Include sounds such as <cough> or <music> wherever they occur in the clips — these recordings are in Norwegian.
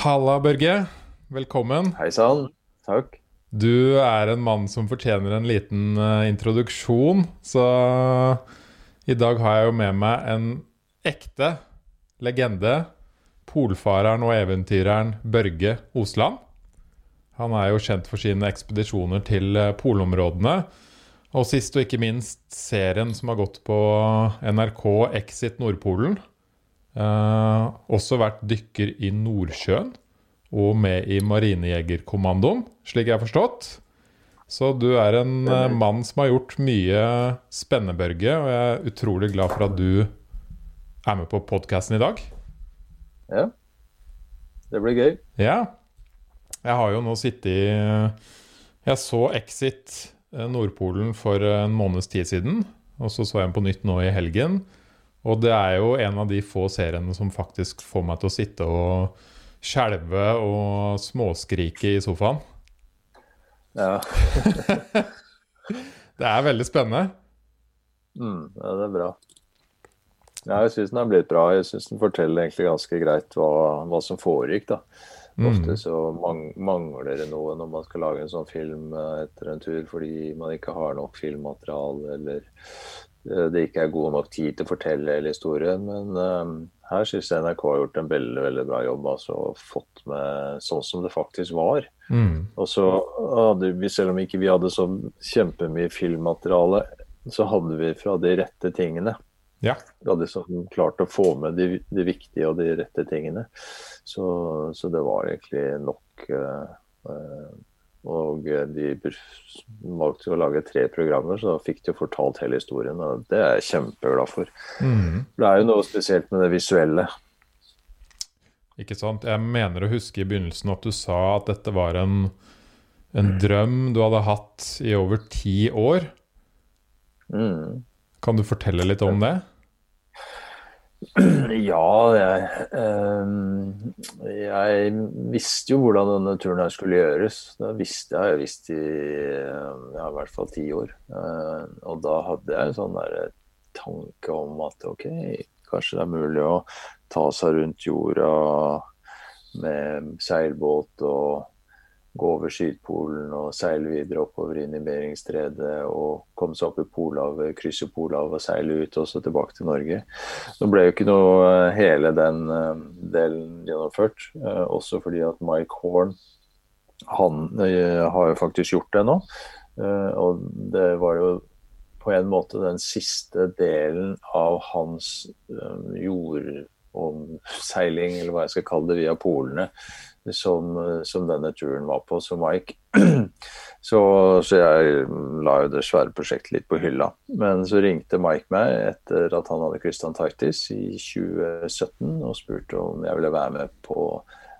Halla, Børge. Velkommen. Hei sann. Takk. Du er en mann som fortjener en liten uh, introduksjon, så i dag har jeg jo med meg en ekte legende. Polfareren og eventyreren Børge Osland. Han er jo kjent for sine ekspedisjoner til uh, polområdene. Og sist og ikke minst serien som har gått på NRK Exit Nordpolen. Uh, også vært dykker i Nordsjøen og med i Marinejegerkommandoen, slik jeg har forstått. Så du er en uh, mann som har gjort mye spennebørge, og jeg er utrolig glad for at du er med på podkasten i dag. Ja. Det blir gøy. Ja. Jeg har jo nå sittet i Jeg så Exit Nordpolen for en måneds tid siden, og så så jeg den på nytt nå i helgen. Og det er jo en av de få seriene som faktisk får meg til å sitte og skjelve og småskrike i sofaen. Ja. <laughs> det er veldig spennende. Mm, ja, det er bra. Ja, jeg syns den har blitt bra. Jeg syns den forteller egentlig ganske greit hva, hva som foregikk. da. Ofte så mang mangler det noe når man skal lage en sånn film etter en tur fordi man ikke har nok filmmateriale eller det ikke er god nok tid til å fortelle hele historien. Men uh, her syns jeg NRK har gjort en veldig veldig bra jobb. altså Fått med sånn som det faktisk var. Mm. Og så hadde vi, selv om ikke vi hadde så kjempemye filmmateriale, så hadde vi fra de rette tingene. Ja. Vi hadde liksom klart å få med de, de, viktige og de rette tingene. Så, så det var egentlig nok. Uh, uh, og de valgte å lage tre programmer, så da fikk de fortalt hele historien. Og det er jeg kjempeglad for. Mm. Det er jo noe spesielt med det visuelle. Ikke sant. Jeg mener å huske i begynnelsen at du sa at dette var en, en drøm du hadde hatt i over ti år. Mm. Kan du fortelle litt om det? Ja, jeg, um, jeg visste jo hvordan denne turen her skulle gjøres. Det visste jeg, jeg visste i, ja, i hvert fall ti år. Uh, og da hadde jeg en sånn der tanke om at ok, kanskje det er mulig å ta seg rundt jorda med seilbåt og gå over Sydpolen og seile videre oppover inn i Beringstredet og komme seg opp i Polhavet, krysse Polhavet og seile ut og så tilbake til Norge. Nå ble jo ikke noe hele den uh, delen gjennomført, uh, også fordi at Mike Horn han har jo faktisk gjort det nå. og det var jo på en måte den siste delen av hans jordomseiling, eller hva jeg skal kalle det, via polene som, som, denne turen var på, som Mike. <clears throat> Så, så, jeg la jo det svære prosjektet litt på hylla. Men så ringte Mike meg etter at han hadde krysset Antarktis i 2017 og spurte om jeg ville være med på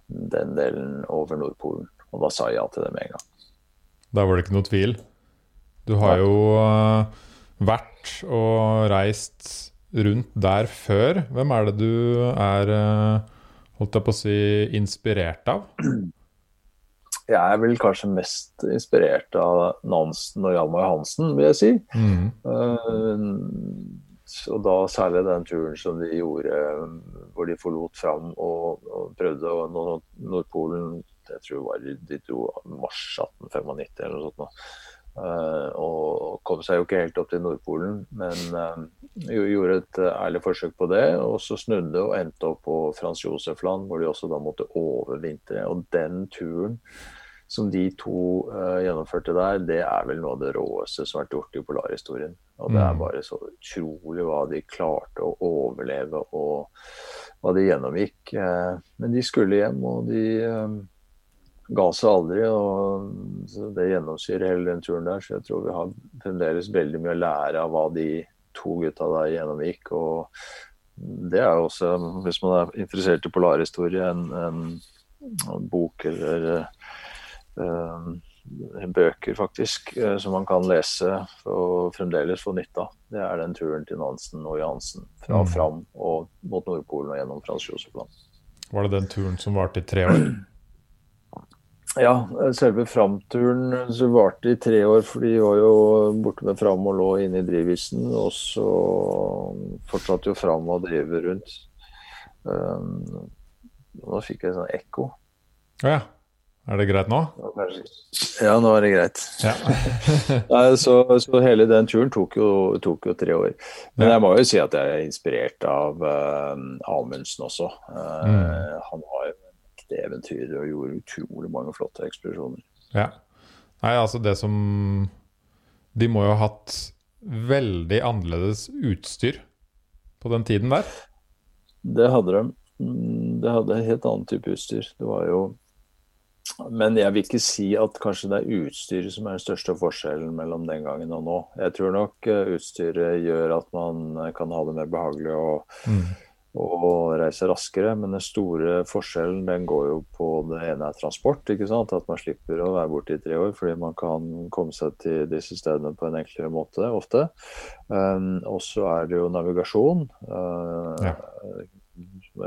den delen over Nordpolen. Og da sa jeg ja til det med en gang. Da var det ikke noe tvil. Du har jo uh, vært og reist rundt der før. Hvem er det du er uh, holdt jeg på å si, inspirert av? Jeg er vel kanskje mest inspirert av Nansen og Hjalmar Hansen, vil jeg si. Mm. Uh, og da særlig den turen som de gjorde hvor de forlot fram og, og prøvde å nå Nordpolen Jeg tror var, de dro mars 1895 eller noe sånt. Uh, og kom seg jo ikke helt opp til Nordpolen, men uh, gjorde et uh, ærlig forsøk på det. Og så snudde og endte opp på Frans Josef-land, hvor de også da måtte overvintre. Og den turen som de to gjennomførte der, det er vel noe av det råeste som har vært gjort i polarhistorien. Og det er bare så utrolig hva de klarte å overleve, og hva de gjennomgikk. men de skulle hjem, og de ga seg aldri. og Det gjennomsyrer hele den turen der. Så jeg tror vi har fremdeles veldig mye å lære av hva de to gutta der gjennomvik, og Det er også, hvis man er interessert i polarhistorie, en, en, bok eller uh, bøker faktisk, uh, som man kan lese og fremdeles få nytte av. Det er den turen til Nansen og Jansen. Fra Mm. fram og mot Nordpolen og gjennom Frans Josef Land. Var det den turen som varte i tre år? Ja, selve framturen så varte i tre år, for de var jo borte med Fram og lå inne i drivisen. Og så fortsatte jo Fram å drive rundt. Um, nå fikk jeg sånn ekko. Å ja. Er det greit nå? Ja, nå er det greit. Ja. <laughs> Nei, så, så hele den turen tok jo, tok jo tre år. Men jeg må jo si at jeg er inspirert av uh, Amundsen også. Uh, Mm. Han var jo en eventyr og gjorde utrolig mange flotte ekspedisjoner. ja. Nei, altså det som De må jo ha hatt veldig annerledes utstyr på den tiden der. Det hadde de. Mm, Det hadde en helt annen type utstyr. Det var jo Men jeg vil ikke si at kanskje det er utstyret som er den største forskjellen mellom den gangen og nå. Jeg tror nok eh, utstyret gjør at man eh, kan ha det mer behagelig og, Mm. Og reise raskere, men den store forskjellen den går jo på det ene er transport. ikke sant? At man slipper å være borte i tre år fordi man kan komme seg til disse stedene på en enklere måte ofte. Um, og så er det jo navigasjon. Uh, Ja.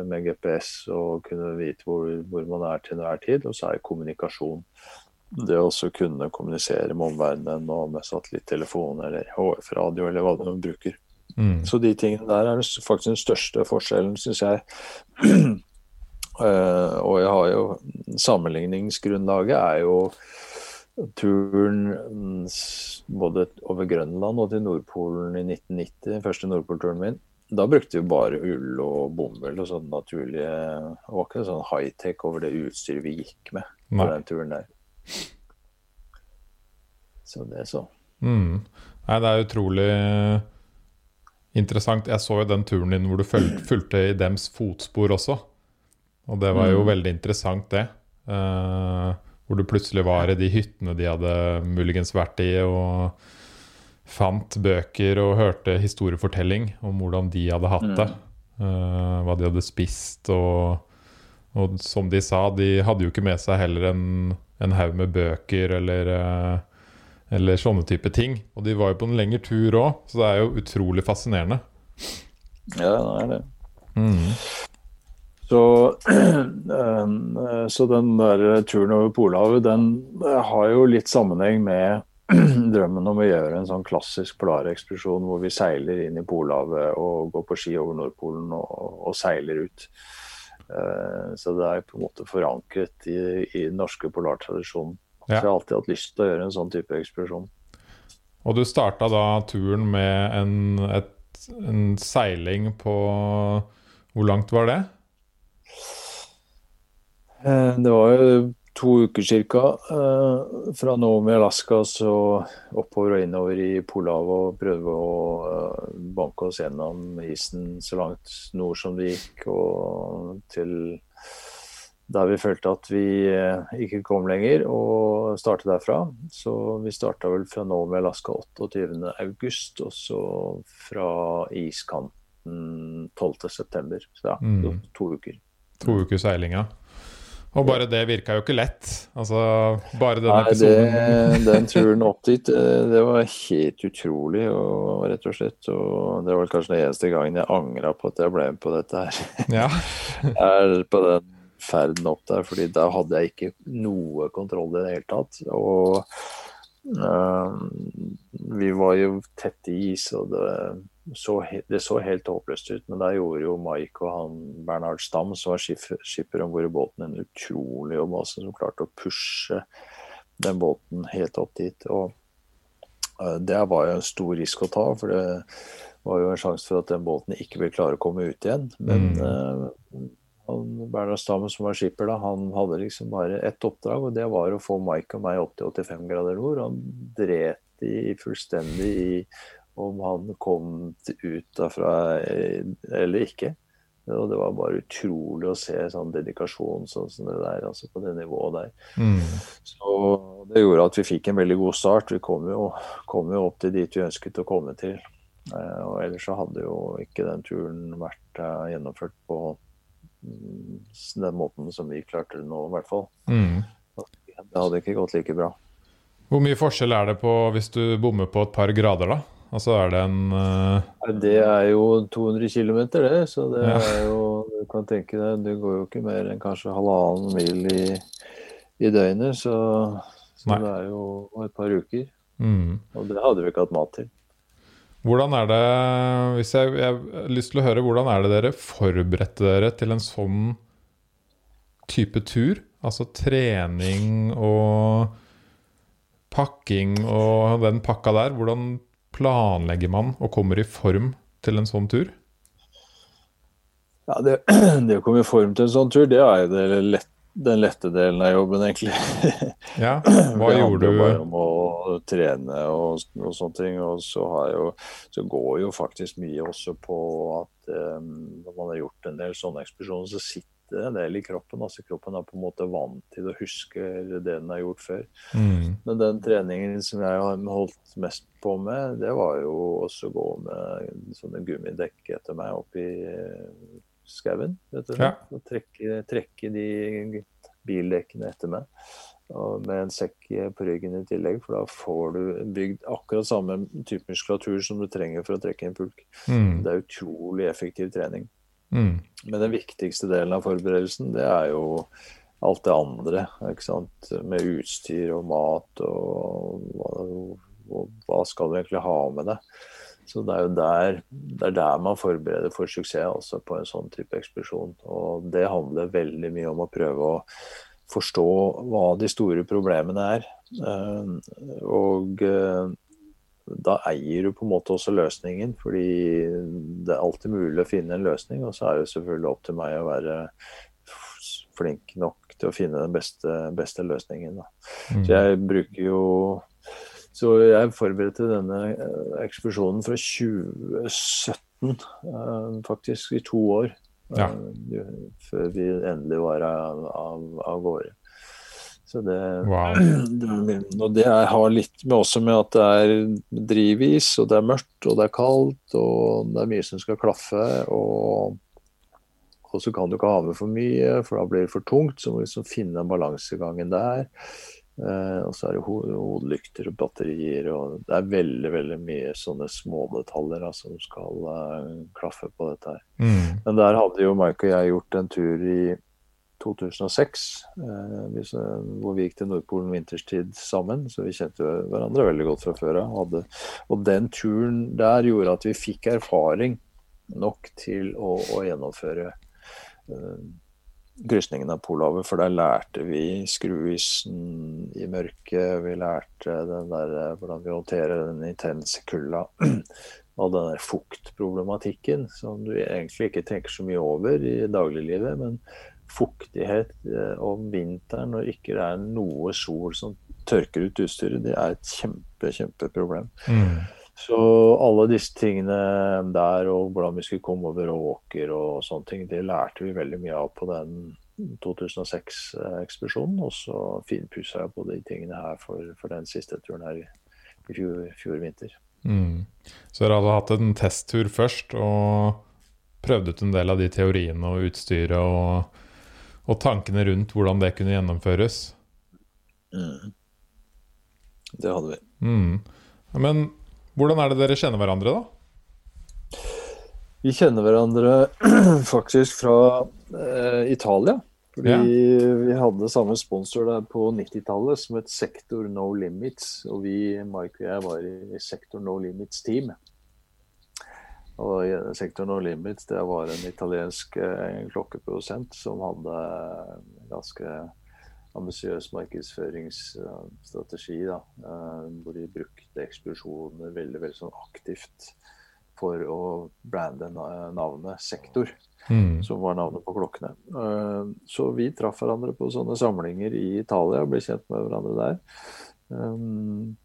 Med GPS og kunne vite hvor, hvor man er til enhver tid. Og så er det kommunikasjon. Det å også kunne kommunisere med omverdenen og med satellittelefon eller HF-radio eller hva du bruker. Mm. Så de tingene der er faktisk den største forskjellen, syns jeg. Uh, <clears throat> og jeg har jo Sammenligningsgrunnlaget er jo turen mm, både over Grønland og til Nordpolen i 1990, den første Nordpolturen min. Da brukte vi bare ull og bomull og sånn naturlige Det var ikke sånn high-tech over det utstyret vi gikk med på den turen der. Så det så. Mm. Nei, det er utrolig interessant. Jeg så jo den turen din hvor du <clears throat> fulgte i dems fotspor også. Og det var jo Mm. veldig interessant, det. Uh, hvor du plutselig var i de hyttene de hadde muligens vært i, og fant bøker og hørte historiefortelling om hvordan de hadde hatt det. Uh, hva de hadde spist og Og som de sa, de hadde jo ikke med seg heller en, en haug med bøker eller eh, eller sånne type ting. Og de var jo på en lengre tur òg, så det er jo utrolig fascinerende. Ja, det er det. Mm. Så, um, <clears throat> så den der turen over Polhavet, den eh, har jo litt sammenheng med <clears throat> drømmen om å gjøre en sånn klassisk polarekspedisjon hvor vi seiler inn i Polhavet og går på ski over Nordpolen og, og seiler ut. Eh, Så det er på en måte forankret i, i den norske polartradisjonen. Ja. Så jeg har alltid hatt lyst til å gjøre en sånn type ekspedisjon. Og du starta da turen med en, et, en seiling på Hvor langt var det? Eh, Det var jo to uker ca. Fra Naomi, Alaska så oppover og innover i Polhavet og prøve å eh, banke oss gjennom isen så langt nord som det gikk, og til der vi følte at vi eh, ikke kom lenger, og starte derfra. Så vi starta vel fra Naomi, Alaska 28. august, og så fra iskanten 12. september. Så ja, Mm. to uker. To uker seilinga. Og bare det virka jo ikke lett. Altså, bare denne Nei, det, episoden <laughs> den turen opp dit, eh, det var helt utrolig, og, rett og slett. Og det var kanskje den eneste gangen jeg angra på at jeg ble med på dette her. Ja. <laughs> er på den ferden opp der, fordi da hadde jeg ikke noe kontroll i det hele tatt. Og uh, vi var jo tett i is, og det så, det så helt håpløst ut. Men der gjorde jo Mike og han Bernhard Stam, som var skipper, om bord i båten, en utrolig jobb, altså, som klarte å pushe den båten helt opp dit. Og eh, det var jo en stor risk å ta, for det var jo en sjanse for at den båten ikke ville klare å komme ut igjen. Men Mm. Han, Bernhard Stam, som var skipper, da, han hadde liksom bare ett oppdrag, og det var å få Mike og meg opp til 85 grader nord. Han dret i fullstendig i om han kom ut derfra eller ikke. Og det var bare utrolig å se sånn dedikasjon sånn som det der, altså på det nivået der. Mm. Så det gjorde at vi fikk en veldig god start. Vi kom jo, kom jo opp til dit vi ønsket å komme til. Eh, og ellers så hadde jo ikke den turen vært eh, gjennomført på den måten som vi klarte det nå, i hvert fall. Mm. Det hadde ikke gått like bra. Hvor mye forskjell er det på hvis du bommer på et par grader, da? Altså er det en uh... Det er jo 200 km, det. Så det Ja. er jo Du kan tenke deg, det går jo ikke mer enn kanskje halvannen mil i, i døgnet. Så, så det er jo et par uker. mm. Og det hadde vi ikke hatt mat til. Hvordan er det hvis jeg, jeg har lyst til å høre, hvordan er det dere forberedte dere til en sånn type tur? Altså trening og pakking og den pakka der. Hvordan planlegger man og kommer i form til en sånn tur? Ja, det, <clears throat> det å komme i form til en sånn tur, det er det lett, den lette delen av jobben, egentlig. <laughs> Ja, hva det gjorde handler bare om å trene og, og sånne ting. Og så, har jo, så går jo faktisk mye også på at um, når man har gjort en del sånne ekspedisjoner, så sitter det en del i kroppen. altså Kroppen er på en måte vant til å huske det den har gjort før. Mm. Men den treningen som jeg har holdt mest på med, det var jo også å gå med sånne gummidekk etter meg opp i skauen. Ja. og. Trekke, trekke de bildekkene etter meg. Og med en sekk på ryggen i tillegg, for da får du bygd akkurat samme type muskulatur som du trenger for å trekke en pulk. Mm. Det er utrolig effektiv trening. Mm. Men den viktigste delen av forberedelsen, det er jo alt det andre. ikke sant? Med utstyr og mat og hva, og hva skal du egentlig ha med deg. Så det er jo der, det er der man forbereder for suksess altså på en sånn type ekspedisjon. Og det handler veldig mye om å prøve å forstå hva de store problemene er. Eh, Og eh, da eier du på en måte også løsningen, fordi det er alltid mulig å finne en løsning. Og så er det selvfølgelig opp til meg å være flink nok til å finne den beste, beste løsningen. Da. Mm. Så jeg bruker jo Så jeg forberedte denne eh, ekspedisjonen fra 2017, eh, faktisk, i to år. Ja. eh, Før vi endelig var av, av, av gårde. Så det, Wow. <clears throat> det, og det har litt med også med at det er drivis, og det er mørkt, og det er kaldt, og det er mye som skal klaffe. Og, og så kan du ikke ha med for mye, for da blir det for tungt. Så må du liksom finne den balansegangen der. Eh, og så er det ho hodelykter og batterier, og det er veldig veldig mye sånne smådetaljer da, som skal uh, klaffe på dette her. Mm. Men der hadde jo Mike og jeg gjort en tur i 2006, uh, så- hvor vi gikk til Nordpolen vinterstid sammen. Så vi kjente jo hverandre veldig godt fra før av. Og den turen der gjorde at vi fikk erfaring nok til å, å gjennomføre eh, krysningen av Polhavet. For der lærte vi skruisen i mørket, vi lærte der, eh, hvordan vi håndterer den intense kulda. <clears throat> Og den der fuktproblematikken som du egentlig ikke tenker så mye over i dagliglivet. Men fuktighet eh, om vinteren når ikke det er noe sol som tørker ut utstyret, det er et kjempe, kjempeproblem. Mm. Så alle disse tingene der, og hvordan vi skulle komme over åker og sånne ting, det lærte vi veldig mye av på den 2006-ekspedisjonen. Og så finpussa jeg på de tingene her for, for den siste turen her i, fjor, fjor vinter. Mm. Så dere hadde hatt en testtur først og prøvd ut en del av de teoriene og utstyret og, og tankene rundt hvordan det kunne gjennomføres. Mm. Det hadde vi. Mm. Men hvordan er det dere kjenner hverandre, da? Vi kjenner hverandre <clears throat> faktisk fra eh, Italia. Fordi Ja. vi hadde samme sponsor der på 90-tallet som het Sektor No Limits. Og vi, Mike og jeg, var i Sektor No Limits-team. Og i Sektor No Limits det var en italiensk eh, klokkeprodusent som hadde ganske ambisiøs markedsføringsstrategi. Da, eh, hvor de brukte eksplosjoner veldig, veldig sånn aktivt for å brande navnet Sektor Mm. som var navnet på klokkene. Eh, Så vi traff hverandre på sånne samlinger i Italia og ble kjent med hverandre der. Um,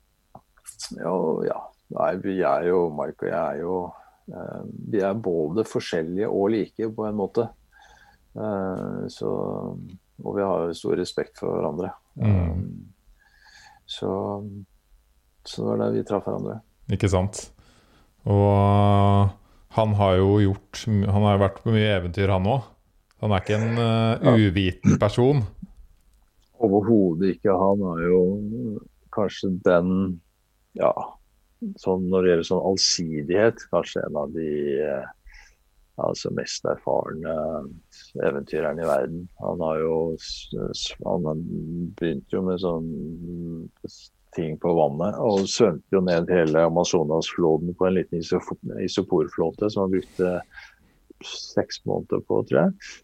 Ja, ja. Nei, vi er jo, Mark og jeg er jo eh, Vi er både forskjellige og like, på en måte. Eh, Så, og vi har stor respekt for hverandre. Mm. Um, Så, så det var der vi traff hverandre. Ikke sant? Og han har jo gjort Han har jo vært på mye eventyr, han òg. Han er ikke en uh, uviten person. Overhodet ikke. Han er jo kanskje den Ja, sånn når det gjelder sånn allsidighet, kanskje en av de eh, altså mest erfarne eventyreren i verden. Han har jo Han begynte jo med sånn ting på vannet, og svømte jo ned hele Amazonasfloden på en liten isoporflåte som han brukte seks måneder på, tror jeg.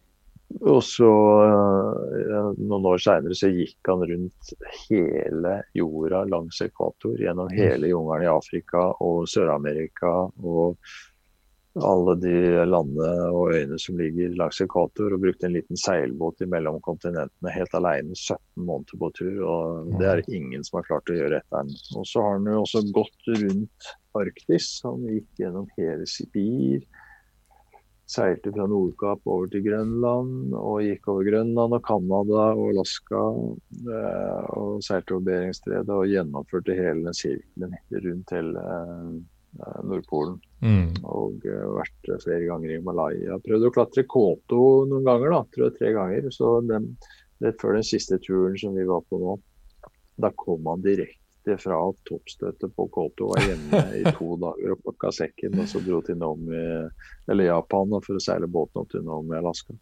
Og så, eh, noen år seinere, så gikk han rundt hele jorda langs ekvator. Gjennom mm. hele jungelen i Afrika og Sør-Amerika og alle de landene og øyene som ligger langs ekvator. Og brukte en liten seilbåt imellom kontinentene helt alene 17 måneder på tur. Og det er ingen som har klart å gjøre etter den. Og så har han jo også gått rundt Arktis. Han gikk gjennom hele Sibir seilte fra Nordkapp over til Grønland og gikk over Grønland og Canada og Alaska eh, og seilte over Beringstredet og gjennomførte hele den sirkelen rundt hele eh, Nordpolen. Mm. Og uh, vært flere ganger i Malaya. Prøvde å klatre Koto noen ganger, da, tror jeg tre ganger. Så den, det før den siste turen som vi var på nå, da kom han direkte fra toppstøtet på Koto. Var hjemme i <laughs> to dager og plukka sekken. Og så dro til Nomi, eller Japan for å seile båten opp til Nomi, Alaska.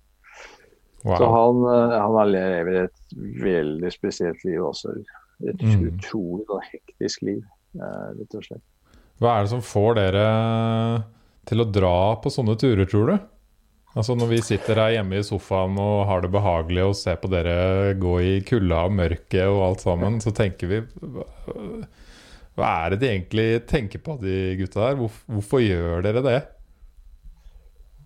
Wow. Så han, eh, han lever et veldig spesielt liv også. Et mm. utrolig hektisk liv, eh, rett og slett. Hva er det som får dere til å dra på sånne turer, tror du? Altså Når vi sitter her hjemme i sofaen og har det behagelig og ser på dere gå i kulda og mørket og alt sammen, så tenker vi Hva er det de egentlig tenker på, de gutta der? Hvorfor, gjør dere det?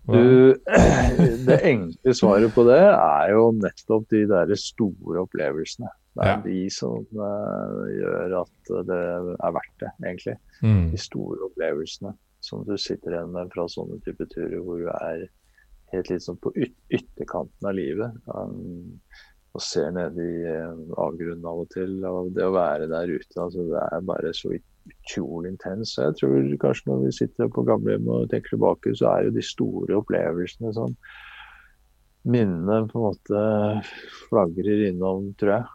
Du, <clears throat> det enkle svaret på det er jo nettopp de der store opplevelsene. Det er ja. de som uh, gjør at det er verdt det, egentlig. Mm. De store opplevelsene som du sitter igjen med fra sånne type turer hvor du er helt liksom på yt ytterkanten av livet. Um, og ser ned i uh, avgrunnen av og til. Og det å være der ute, altså, det er bare så utrolig intens. Jeg tror kanskje når vi sitter på gamlehjem og tenker tilbake, så er jo de store opplevelsene sånn Minnene på en måte flagrer innom, tror jeg.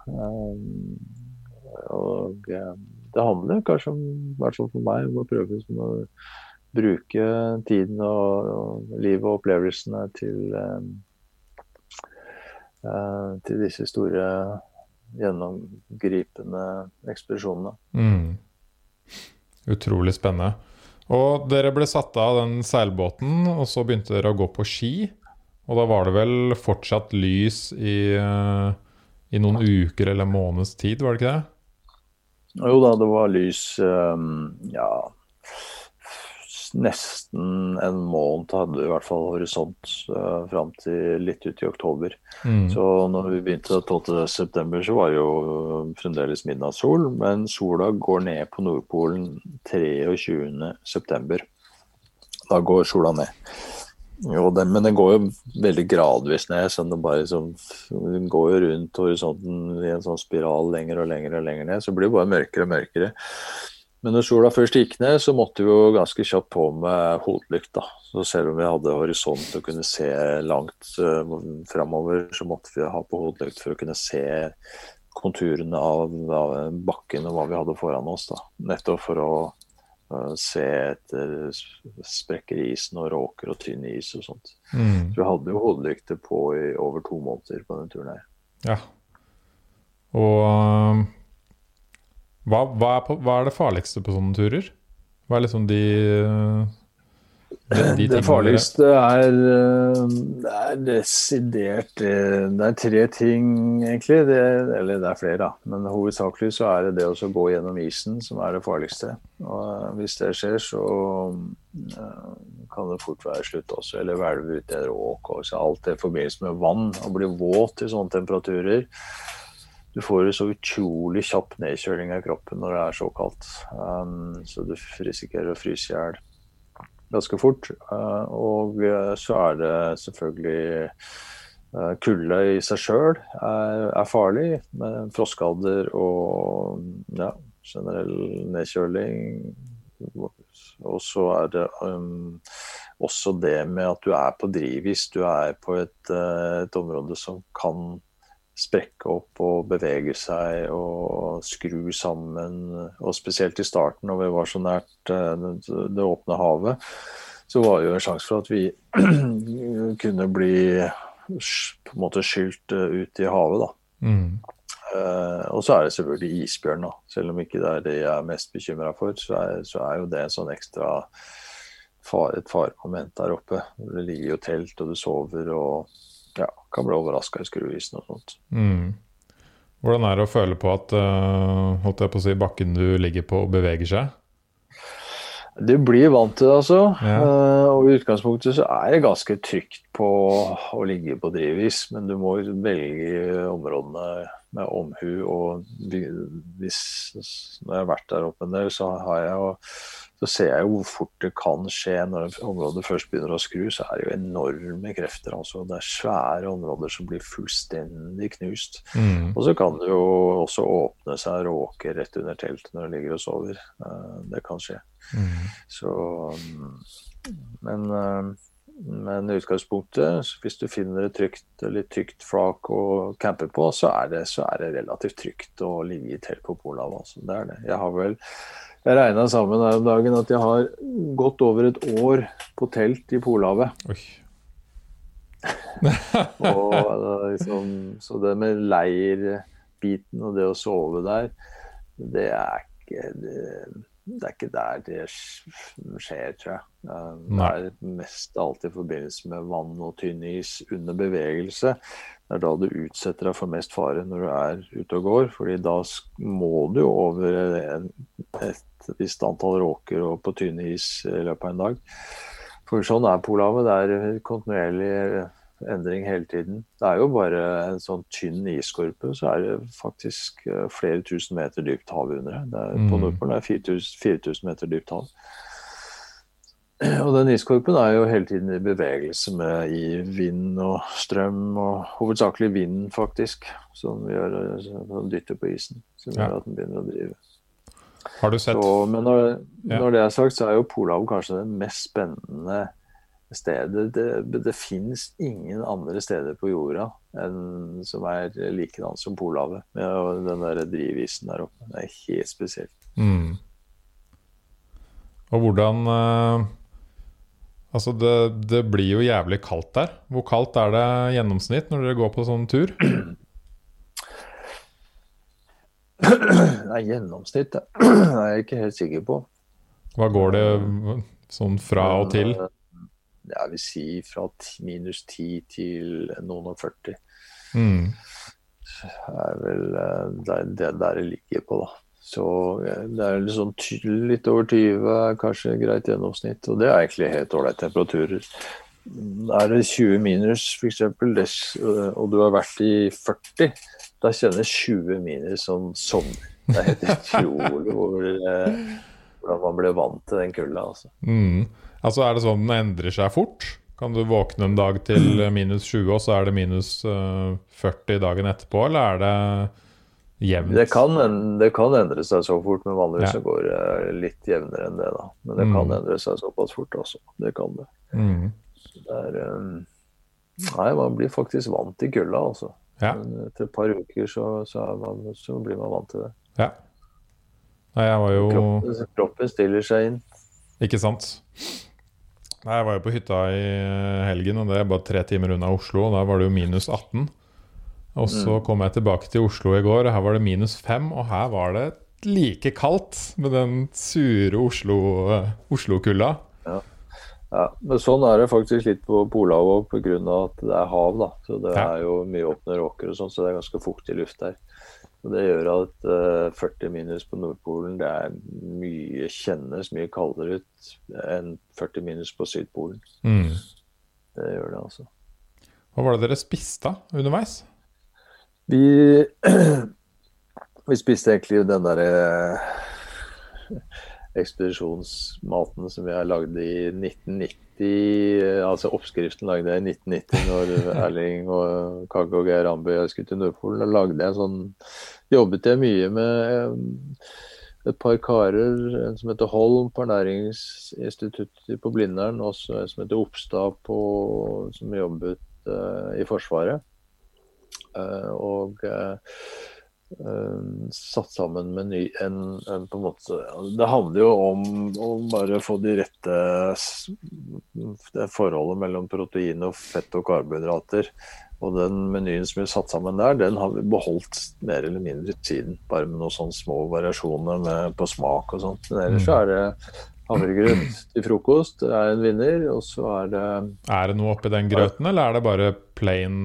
Og uh, det handler kanskje om, i hvert fall for meg, om å prøve å bruke tiden og, og livet og opplevelsene til, uh, til disse store, gjennomgripende ekspedisjonene. Mm. Utrolig spennende. Og dere ble satt av den seilbåten, og så begynte dere å gå på ski. Og da var det vel fortsatt lys i, uh, i noen uker eller måneds tid, var det ikke det? Jo da, det var lys um, ja nesten en måned hadde vi i hvert fall horisont uh, fram til litt ut i oktober. Mm. Så når vi begynte 12.9, så var det jo fremdeles midnattssol. Men sola går ned på Nordpolen 23.9. Da går sola ned. Jo, det, men den går jo veldig gradvis ned. så det bare, så, den går jo rundt horisonten i en sånn spiral lenger og lenger og lenger ned. Så blir det bare mørkere og mørkere. Men når sola først gikk ned, så måtte vi jo ganske kjapt på med hodelykt. Så selv om vi hadde horisont og kunne se langt uh, framover, så måtte vi ha på hodelykt for å kunne se konturene av, av, bakken og hva vi hadde foran oss. da. Nettopp for å se etter sprekker i isen og råker og tynn is og sånt. Mm. Så vi hadde jo hodelykter på i over to måneder på den turen her. Ja. Og um hva, hva, er på, hva, er det farligste på sånne turer? Hva er liksom de, de, de Det farligste er, eh, det er desidert eh, Det er tre ting, egentlig. Det, eller det er flere, da. Men hovedsakelig så er det det å gå gjennom isen som er det farligste. Og eh, hvis det skjer, så kan det fort være slutt også. Eller hvelve ut en råk. Alt det i forbindelse med vann. Å bli våt i sånne temperaturer du får jo så utrolig kjapp nedkjøling av kroppen når det er så kaldt. Um, så du risikerer å fryse i hjel ganske fort. Uh, og uh, så er det selvfølgelig uh, Kulde i seg sjøl er, er, farlig, med frostskader og ja, generell nedkjøling. Og så er det um, også det med at du er på drivis. Du er på et, et område som kan sprekke opp og bevege seg og skru sammen. Og spesielt i starten, når vi var så nært eh, det åpne havet, så var det jo en sjanse for at vi <clears throat> kunne bli på en måte skylt eh, ut i havet. da. Mm. Uh, og så er det selvfølgelig isbjørn. da. Selv om ikke det er det jeg er mest bekymra for, så er, så er, jo det en sånn ekstra far, et faremoment der oppe. Det ligger jo telt, og du sover og ja, kan bli overraska i skruisen og sånt. Mm. Hvordan er det å føle på at uh, holdt jeg på å si, bakken du ligger på, beveger seg? Du blir vant til det, altså. Ja. Uh, og i utgangspunktet så er det ganske trygt på å ligge på drivis, men du må velge områdene med omhu. Og hvis, når jeg har vært der oppe en del, så har jeg jo så ser jeg jo hvor fort det kan skje når området først begynner å skru. Så er det jo enorme krefter. altså Det er svære områder som blir fullstendig knust. Mm. Og så kan det jo også åpne seg råker rett under teltet når det ligger og sover. Eh, det kan skje. Mm. Så Men, eh, men i utgangspunktet, hvis du finner et trygt, litt trygt flak å campe på, så er, det, så er det relativt trygt å ligge i telt på Polhavet. Altså. Det er det. Jeg har vel jeg regna sammen her om dagen at jeg har gått over et år på telt i Polhavet. <laughs> Og liksom, så det med leirbiten og det å sove der, det er ikke det, det er ikke der det skjer, tror jeg. Det er mest alltid i forbindelse med vann og tynn is under bevegelse. Det er da du utsetter deg for mest fare når du er ute og går. fordi da må du over et visst antall råker og på tynn is i løpet av en dag. For sånn er Polhavet. Det er kontinuerlig endring hele tiden. Det er jo bare en sånn tynn isskorpe, så er det faktisk eh, flere tusen meter dypt hav under det. Er, på mm. Nordpolen er det 4000 meter dypt hav. Og den iskorpen er jo hele tiden i bevegelse med i vind og strøm, og hovedsakelig vind, faktisk, som, gjør, som dytter på isen. Som gjør at den begynner å drive. Har du sett? Så, men når, når, det er sagt, så er jo Polhavet kanskje det mest spennende stedet. Det, det finnes ingen andre steder på jorda enn, som er likedan som Polhavet. Med den der drivisen der oppe. Det er helt spesielt. Mm. Og hvordan uh, Altså, det, det, blir jo jævlig kaldt der. Hvor kaldt er det gjennomsnitt når dere går på sånn tur? Nei, gjennomsnitt <clears throat> det er jeg ikke helt sikker på. Hva går det sånn fra og til? Eh, jeg vil si fra minus 10 til noen og 40. Mm. Det er vel eh, det, det der det ligger på, da. Så det er liksom litt over 20, kanskje greit gjennomsnitt. Og det er egentlig helt ålreite temperaturer. Er det 20 minus f.eks., eh, og du har vært i 40, da kjennes 20 minus som sommer. Det er helt utrolig hvor, hvordan man blir vant til den kulda. Altså. Mm. Altså Er det sånn den endrer seg fort? Kan du våkne en dag til minus 20, og så er det minus 40 eh, dagen etterpå, eller er det jevnt? Det kan, det kan endre seg så fort, men vanligvis ja. går det litt jevnere enn det. da. Men det mm. kan endre seg såpass fort, altså. Det kan det. Mm. det er, um, nei, man blir faktisk vant til kulda, altså. Ja. Men etter et par uker så, så, man, så, blir man vant til det. Ja. Nei, jeg var jo kroppen, kroppen stiller seg inn. Ikke sant. Nei, Jeg var jo på hytta i helgen, og det er bare tre timer unna Oslo. Og da var det jo minus 18. Og så mm. kom jeg tilbake til Oslo i går, og her var det minus fem. Og her var det like kaldt med den sure Oslo-kulda. Oslo ja. ja. men sånn er det faktisk litt på Polhavet pga. at det er hav. da. Så Det ja. er jo mye åpne råker og sånn, så det er ganske fuktig luft der. Og Det gjør at uh, eh, 40 minus på Nordpolen det er mye kjennes mye kaldere ut enn 40 minus på Sydpolen. Mm. Det gjør det, altså. Hva var det dere spiste underveis? Vi, <clears throat> vi spiste egentlig den derre uh, ekspedisjonsmaten som vi har lagd i 1990. Altså oppskriften lagde jeg i 1990 når <laughs> Erling og Kagge og Geir Ambu skulle til Nordpolen. Da lagde jeg sånn Jobbet jeg mye med et par karer, en som heter Holm på Ernæringsinstituttet på Blindern, og en som heter Oppstad på, som jobbet uh, i Forsvaret. Uh, og uh, Uh, satt sammen med ny, en, en, på en måte Det handler jo om å bare få de rette det forholdet mellom protein og fett og karbohydrater. Og den menyen som vi satt sammen der, den har vi beholdt mer eller mindre siden. Bare med noen sånne små variasjoner med, på smak og sånt. Men ellers så er det havregrøt til frokost det er en vinner. Og så er det Er det noe oppi den grøten, eller er det bare plain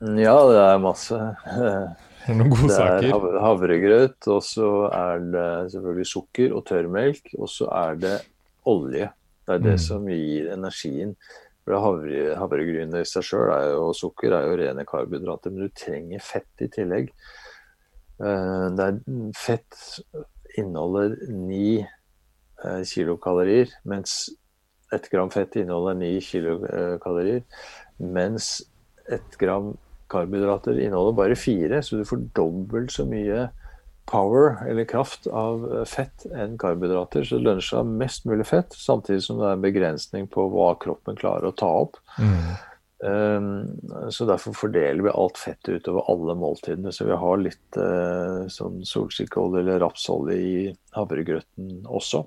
Ja, det er masse. Er det saker. Det er havregrøt, og så er det selvfølgelig sukker og tørrmelk, og så er det olje. Det er det Mm. som gir energien. For det havre, i seg sjøl og sukker er jo rene karbohydrater, men du trenger fett i tillegg. Eh, Det er, fett inneholder ni eh, kilokalorier, mens ett gram fett inneholder ni kilokalorier, mens ett gram karbohydrater inneholder bare fire, så du får dobbelt så mye power, eller kraft, av eh, fett enn karbohydrater. Så det lønner seg å ha mest mulig fett, samtidig som det er en begrensning på hva kroppen klarer å ta opp. Mm. Um, så derfor fordeler vi alt fettet utover alle måltidene. Så vi har litt uh, sånn solsikkeolje eller rapsolje i havregrøten også.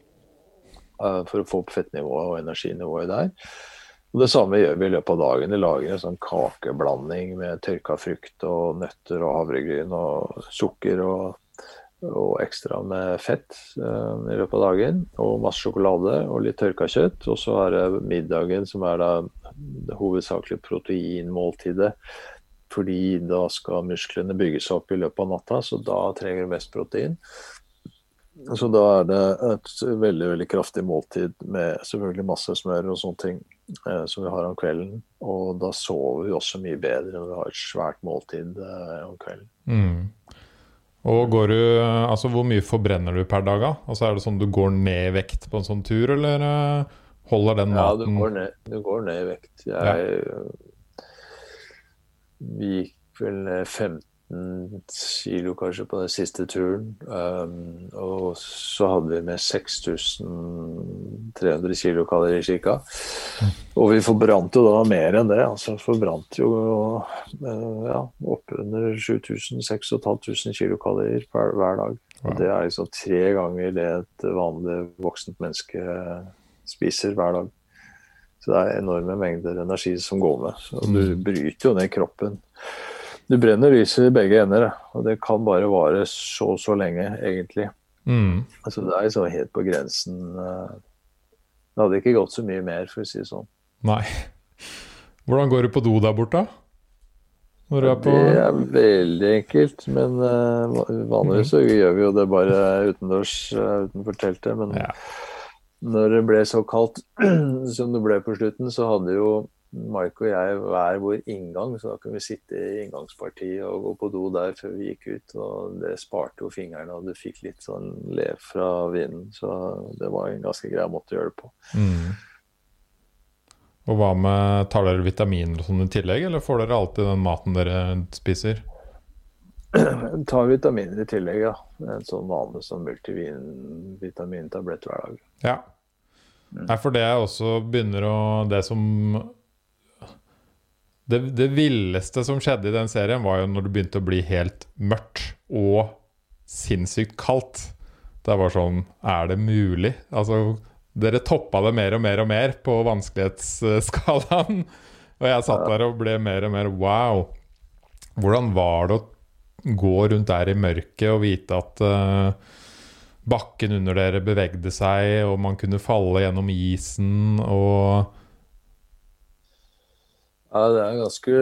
Uh, for å få opp fettnivået og energinivået der. Og Det samme gjør vi i løpet av dagen. Vi lager en sånn kakeblanding med tørka frukt og nøtter og havregryn og sukker og, og ekstra med fett eh, i løpet av dagen. Og masse sjokolade og litt tørka kjøtt. Og så er det middagen som er da det hovedsakelig proteinmåltidet. Fordi da skal musklene bygges opp i løpet av natta, så da trenger du mest protein. Så da er det et veldig veldig kraftig måltid med selvfølgelig masse smør og sånne ting eh, som vi har om kvelden. Og da sover vi også mye bedre når vi har et svært måltid eh, om kvelden. Mm. Og går du Altså, hvor mye forbrenner du per dag, da? Altså, er det sånn du går ned i vekt på en sånn tur, eller eh, holder den Ja, du maten går ned, du går ned i vekt. Jeg Vi gikk vel ned 15 kilo kanskje på den siste turen. Um, og så hadde vi med 6300 kilokalorier ca. Og vi forbrant jo da mer enn det. altså Forbrant jo uh, ja, oppunder 7500-6500 kilokalorier per, hver dag. Og Det er liksom tre ganger det et vanlig voksent menneske spiser hver dag. Så det er enorme mengder energi som går med. Så du Mm. bryter jo ned kroppen. Du brenner lyset i begge ender, og det kan bare vare så så lenge, egentlig. mm. Altså Det er liksom helt på grensen. eh, Det hadde ikke gått så mye mer, for å si det sånn. Nei. Hvordan går det på do der borte? Når du er på Det er veldig enkelt, men eh, va- vanligvis så gjør vi jo det bare utendørs eh, utenfor teltet. Men Ja. når det ble så kaldt <clears throat> som det ble på slutten, så hadde jo Mike og jeg hver vår inngang, så da kunne vi sitte i inngangspartiet og gå på do der før vi gikk ut. Og det sparte jo fingrene, og du fikk litt sånn lev fra vinden. Så det var en ganske grei måte å gjøre det på. mm. Og hva med Tar dere vitaminer og sånn i tillegg, eller får dere alltid den maten dere spiser? <clears throat> tar vitaminer i tillegg, ja. En sånn vanlig som multivitamintablett hver dag. Ja. Nei, for det er også begynner å Det som det, det villeste som skjedde i den serien, var jo når det begynte å bli helt mørkt og sinnssykt kaldt. Det var sånn Er det mulig? Altså, dere toppa det mer og mer og mer på vanskelighetsskalaen. <laughs> Og jeg satt der og ble mer og mer wow. Hvordan var det å gå rundt der i mørket og vite at uh, bakken under dere bevegde seg, og man kunne falle gjennom isen og Ja, det er ganske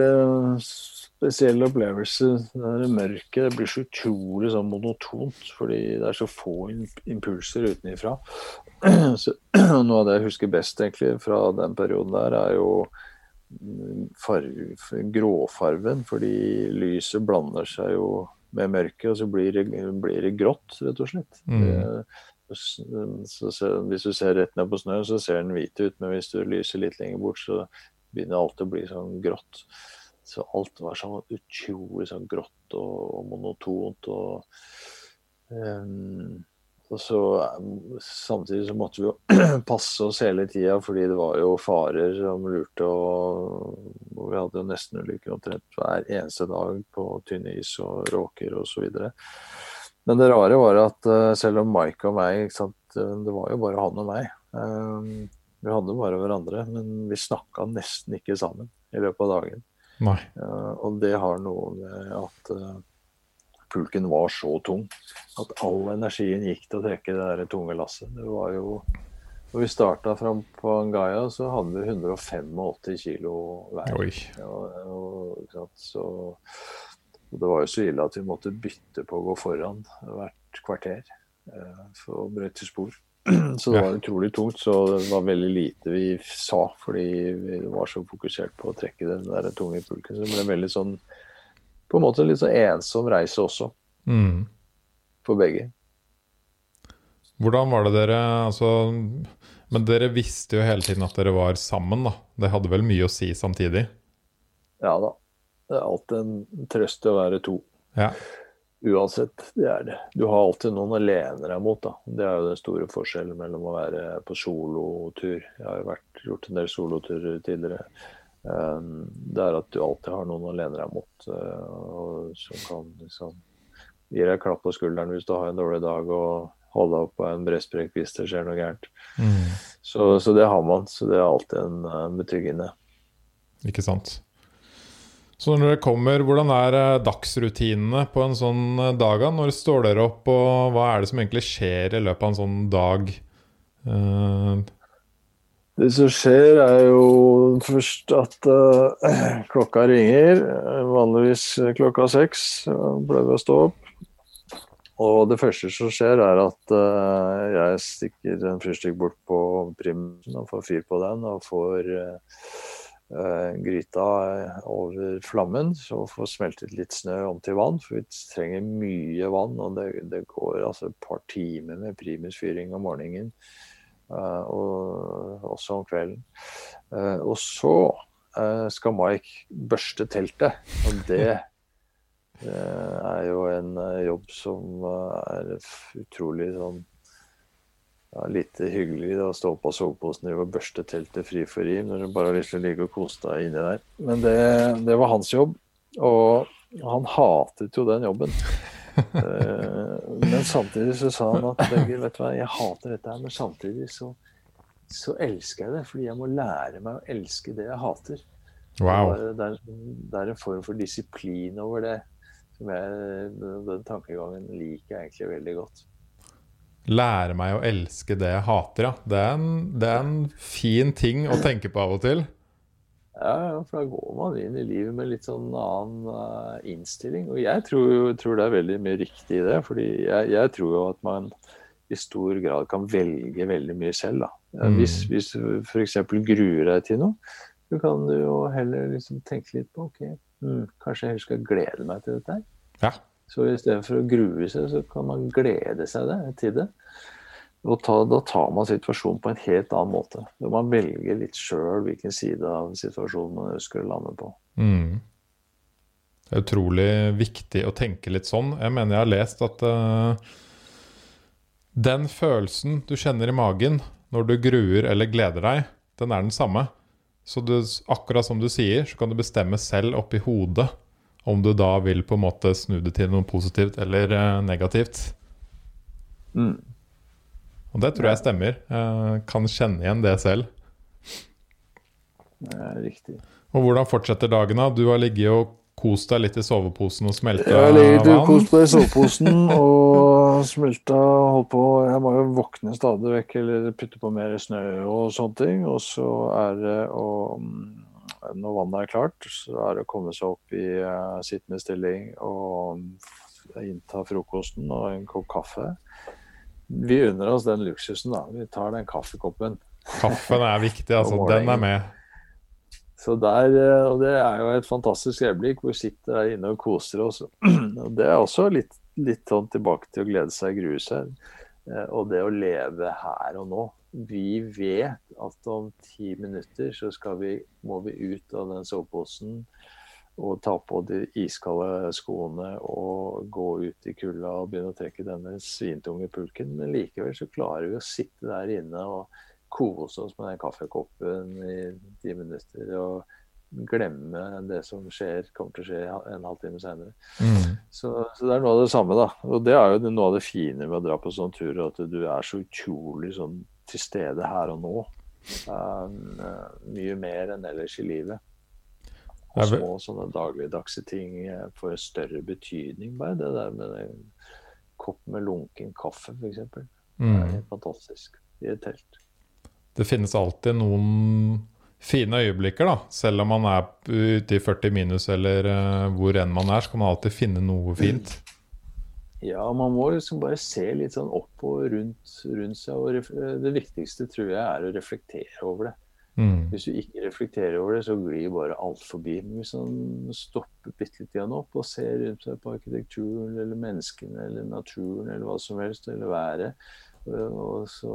spesiell opplevelse. Det mørket det blir så utrolig sånn monotont, fordi det er så få impulser utenifra. <clears throat> Så, <clears throat> noe av det jeg husker best egentlig fra den perioden der, er jo mm, gråfarven, fordi lyset blander seg jo med mørket, og så blir det, blir det grått, rett og slett. Mm. Det- så, så, hvis du ser rett ned på snøen, så ser den hvit ut, men hvis du lyser litt lenger bort, så begynner alt å bli sånn grått. Så alt var sånn utrolig sånn grått og, og monotont. Og, um, og så Samtidig så måtte vi jo <clears throat> passe oss hele tida, fordi det var jo farer som lurte. Og, og vi hadde jo nesten ulykker omtrent hver eneste dag på tynn is og råker osv. Men det rare var at eh, selv om Mike og meg ikke sant, eh, Det var jo bare han og meg. Ehm, vi hadde bare hverandre, men vi snakka nesten ikke sammen i løpet av dagen. Eh, og det har noe med at uh, pulken var så tung at all energien gikk til å trekke det der tunge lasset. Det var jo når vi starta fram på Angaya, så hadde vi 185 kilo hver. Og, og, så, og det var jo så ille at vi måtte bytte på å gå foran hvert kvarter uh, for å brøyte spor. <clears throat> Så det var utrolig tungt. Så det var veldig lite vi sa, fordi vi var så fokusert på å trekke den der tunge pulken. Så det ble veldig sånn på en måte litt så ensom reise også. Mm. For begge. Hvordan var det dere altså, Men dere visste jo hele tiden at dere var sammen, da. Det hadde vel mye å si samtidig? Ja da. Det er alltid en trøst å være to. Ja. Uansett, det er det. Du har alltid noen å lene deg mot. da. Det er jo den store forskjellen mellom å være på solotur. Jeg har jo vært, gjort en del soloturer tidligere. Um, det er at du alltid har noen å lene deg mot, og som kan liksom gi deg klapp på skulderen hvis du har en dårlig dag, og holde opp på en bresprek hvis det skjer noe gærent. Mm. Så, så, det har man. Så det er alltid en, en betryggende. Ikke sant. Så når dere kommer, hvordan er eh, dagsrutinene på en sånn eh, dag? Når står dere opp, og hva er det som egentlig skjer i løpet av en sånn dag? Uh... Det som skjer, er jo først at uh, <clears throat> klokka ringer. Vanligvis klokka seks pleier vi å stå opp. Og det første som skjer, er at uh, jeg stikker en fyrstikk bort på primsen og får fyr på den. Og får uh, gryta over flammen, så får smeltet litt snø om til vann. For vi trenger mye vann, og det, det går altså et par timer med primusfyring om morgenen. Uh, og også om kvelden. og så skal Mike børste teltet, og det <laughs> er jo en eh, jobb som eh, er utrolig sånn ja, litt hyggelig å stå på soveposen og børste teltet fri for rim når du bare har lyst til å ligge og kose deg inni der. Men det, det, var hans jobb, og han hatet jo den jobben. <laughs> Eh, men samtidig så sa han at vet du hva, jeg hater dette her, men samtidig så, så elsker jeg det. Fordi jeg må lære meg å elske det jeg hater. Wow. Det, er, det er en form for disiplin over det. Som Jeg, den tankegangen liker jeg egentlig veldig godt. Lære meg å elske det jeg hater, ja. Det er, en, det er en fin ting å tenke på av og til. Ja, for da går man inn i livet med litt sånn annen uh, innstilling. Og jeg tror, tror, det er veldig mye riktig i det. fordi jeg, jeg, tror jo at man i stor grad kan velge veldig mye selv. da. Mm. Hvis, hvis du f.eks. gruer deg til noe, så kan du jo heller liksom tenke litt på ok, mm, kanskje jeg heller skal glede meg til dette her. Ja. Så i stedet for å grue seg, så kan man glede seg det, til det. Og ta, da tar man situasjonen på en helt annen måte. Man velger litt sjøl hvilken side av situasjonen man ønsker å lande på. Mm. Det er utrolig viktig å tenke litt sånn. Jeg mener jeg har lest at uh, den følelsen du kjenner i magen når du gruer eller gleder deg, den er den samme. Så du, akkurat som du sier, så kan du bestemme selv oppi hodet om du da vil på en måte snu det til noe positivt eller uh, negativt. Mm. Og det tror jeg stemmer. Uh, kan kjenne igjen det selv. Det er riktig. Og hvordan fortsetter dagen? da? Du har ligget og kost deg litt i soveposen og smelta vann? Jeg har ligget og kost meg i soveposen og smelta holdt på Jeg må jo våkne stadig vekk eller putte på mer snø og sånne ting. Og så er det å når vannet er klart, så er det å komme seg opp i uh, sittende stilling og innta frokosten og en kopp kaffe. Vi unner oss den luksusen, da. Vi tar den kaffekoppen. Kaffen er viktig, altså. <laughs> den er med. Så der, eh, og Det er jo et fantastisk øyeblikk hvor vi sitter der inne og koser oss. <clears throat> Og Det er også litt, litt sånn tilbake til å glede seg, grue seg. Eh, og det å leve her og nå vi vet at om ti minutter så vi, må vi ut av den soveposen og ta på de iskalde skoene og gå ut i kulda og begynne å trekke denne svintunge pulken. Men likevel så klarer vi å sitte der inne og kose oss med den kaffekoppen i ti minutter. og glemme det som skjer, kommer til å skje en halvtime senere. Mm. Så, så, det er noe av det samme, da. Og det er jo noe av det fine med å dra på sånn tur, at du er så utrolig sånn til stede her og nå. Um, mye mer enn ellers i livet. Og små sånne dagligdagse ting får større betydning. Bare det der med en kopp med lunken kaffe, f.eks. Mm. Det er fantastisk i et telt. Det finnes alltid noen fine øyeblikker, da. Selv om man er ute i 40 minus eller uh, hvor enn man er, så kan man alltid finne noe fint. Ja, man må liksom bare se litt sånn opp og rundt, rundt seg. Og det viktigste tror jeg er å reflektere over det. Mm. Hvis du ikke reflekterer over det, så glir bare alt forbi. Men hvis man stopper bitte litt opp og ser rundt seg på arkitekturen eller menneskene eller naturen eller hva som helst, eller været, og så,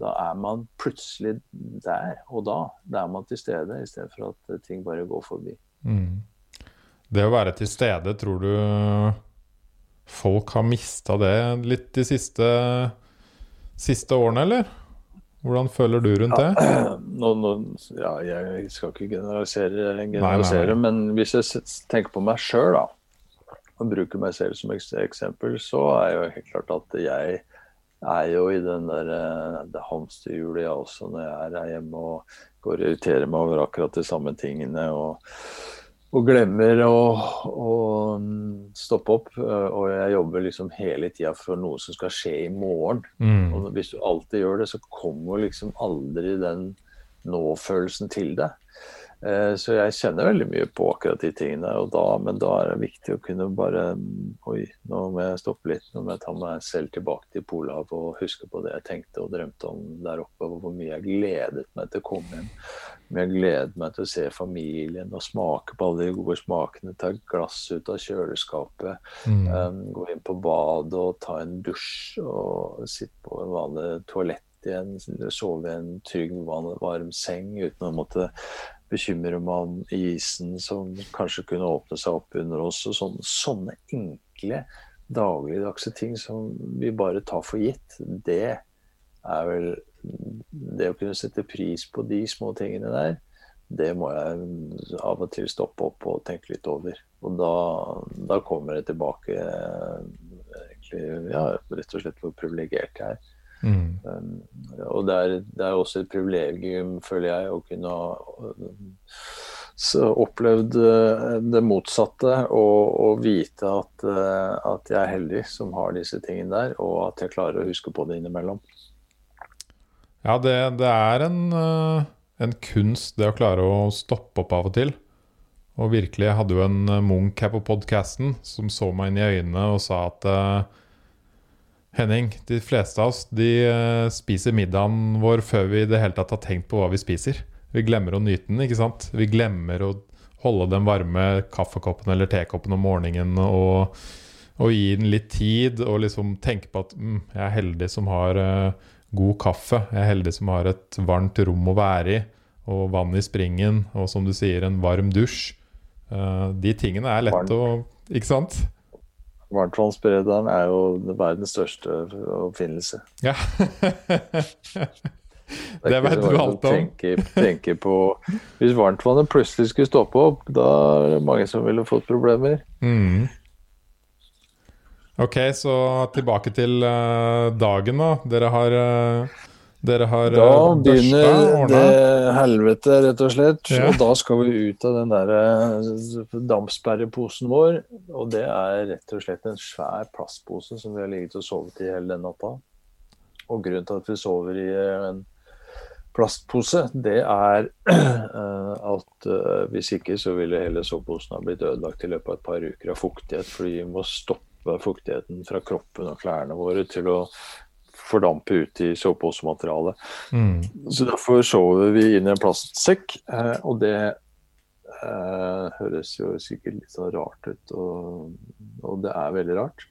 da er man plutselig der og da. Da er man til stede, i stedet for at ting bare går forbi. Mm. Det å være til stede, tror du folk har mista det litt de siste, siste årene, eller? Hvordan føler du rundt det? Ja, <clears throat> nå, nå, ja jeg skal ikke generalisere, generalisere nei, nei, nei. men hvis jeg tenker på meg sjøl, da, og bruker meg selv som eksempel, så er jo helt klart at jeg er jo i den der eh, det hamsterhjulet, jeg også, når jeg er hjemme og går og irriterer meg over akkurat de samme tingene. og og glemmer å, å, mm, stoppe opp. Eh, og jeg jobber liksom hele tida for noe som skal skje i morgen. Mm. Og hvis du alltid gjør det, så kommer liksom aldri den nå-følelsen til deg. Eh, så jeg kjenner veldig mye på akkurat de tingene. Da, men da er det viktig å kunne bare Oi, nå må jeg stoppe litt. Nå må jeg ta meg selv tilbake til Polhavet og huske på det jeg tenkte og drømte om der oppe. Og hvor mye jeg gledet meg til å komme hjem. Hvor mye jeg gledet meg til å se familien og smake på alle de gode smakene. Ta et glass ut av kjøleskapet. Mm. Um, gå inn på badet og ta en dusj og sitte på en vanlig toalett igjen, sove i en trygg, varm seng uten å måtte bekymre meg om isen som kanskje kunne åpne seg opp under oss. og sånne, sånne enkle, dagligdagse ting som vi bare tar for gitt, det er vel Det å kunne sette pris på de små tingene der, det må jeg av og til stoppe opp og tenke litt over. Og da, da kommer det tilbake egentlig, ja, rett og slett hvor privilegert jeg er. Mm. Um, og det er, det er, også et privilegium, føler jeg, å kunne ha opplevd uh, det motsatte og, og vite at, uh, at, jeg er heldig som har disse tingene der, og at jeg klarer å huske på det innimellom. Ja, det, det er en, uh, en, kunst, det å klare å stoppe opp av og til. Og virkelig, jeg hadde jo en Munch her på podkasten som så meg inn i øynene og sa at Henning, de fleste av oss de uh, spiser middagen vår før vi i det hele tatt har tenkt på hva vi spiser. Vi glemmer å nyte den. ikke sant? Vi glemmer å holde den varme kaffekoppen eller tekoppen om morgenen og, og, gi den litt tid og liksom tenke på at mm, jeg er heldig som har uh, god kaffe. Jeg er heldig som har et varmt rom å være i, og vann i springen, og som du sier, en varm dusj. Uh, de tingene er lett å Ikke sant? Varmtvannsberederen er jo verdens største oppfinnelse. Ja. <laughs> det, vet du alt om. Tenke, tenke på Hvis varmtvannet plutselig skulle stoppe opp, da er det mange som ville fått problemer. Mm. Ok, så tilbake til uh, dagen, da. Dere har uh, dere har Da eh, begynner det helvete, rett og slett. Ja. Og da skal vi ut av den der eh, dampsperreposen vår. Og det er rett og slett en svær plastpose som vi har ligget og sovet i hele den natta. Og grunnen til at vi sover i eh, en plastpose, det er <clears throat> at hvis ikke så ville hele soveposen ha blitt ødelagt i løpet av et par uker av fuktighet. Fordi vi må stoppe fuktigheten fra kroppen og klærne våre til å fordampe ut i sovepåsematerialet. Mm. Så derfor sover vi inn i en plastsekk, eh, og det eh, høres jo sikkert litt sånn rart ut, og, og, det er veldig rart.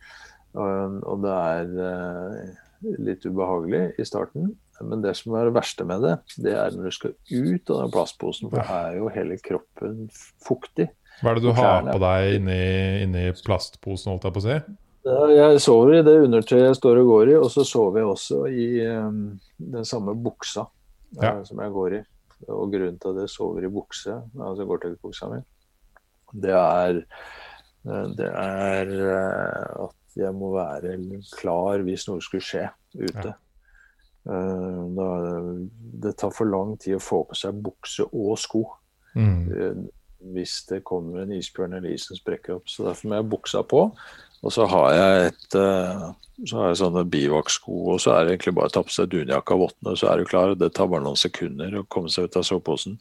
Og, og det er eh, litt ubehagelig i starten. Men det som er det verste med det, det er når du skal ut av den plastposen, for da er jo hele kroppen fuktig. Hva er det du har på deg inni, inni plastposen, holdt jeg på å si? Jeg sover i det undertøyet jeg står og går i, og så sover jeg også i um, den samme buksa ja. uh, som jeg går i. Og grunnen til at jeg sover i bukse, altså Gore-Tex-buksa mi, det er, uh, det er uh, at jeg må være klar hvis noe skulle skje ute. Ja. Da, det tar for lang tid å få på seg bukse og sko. Mm. hvis det kommer en isbjørn eller isen sprekker opp. Så derfor må jeg ha buksa på. Og så har jeg et uh, så har jeg sånne bivakssko, og så er det egentlig bare å ta på seg dunjakke og vottene, så er du klar. Det tar bare noen sekunder å komme seg ut av soveposen.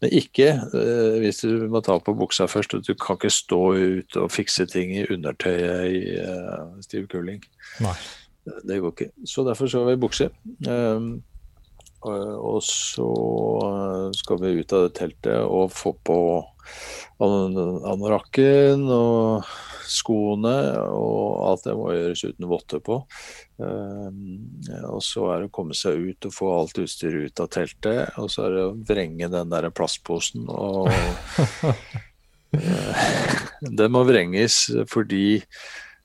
Men ikke uh, hvis du må ta på buksa først. Du kan ikke stå ute og fikse ting i undertøyet i uh, stiv kuling. Nei. Det går ikke. Så derfor så har vi bukser. Um, og så skal vi ut av det teltet og få på anorakken og skoene og alt det må gjøres uten votter på. og så er det å komme seg ut og få alt utstyret ut av teltet. Og så er det å vrenge den der plastposen og <laughs> Den må vrenges fordi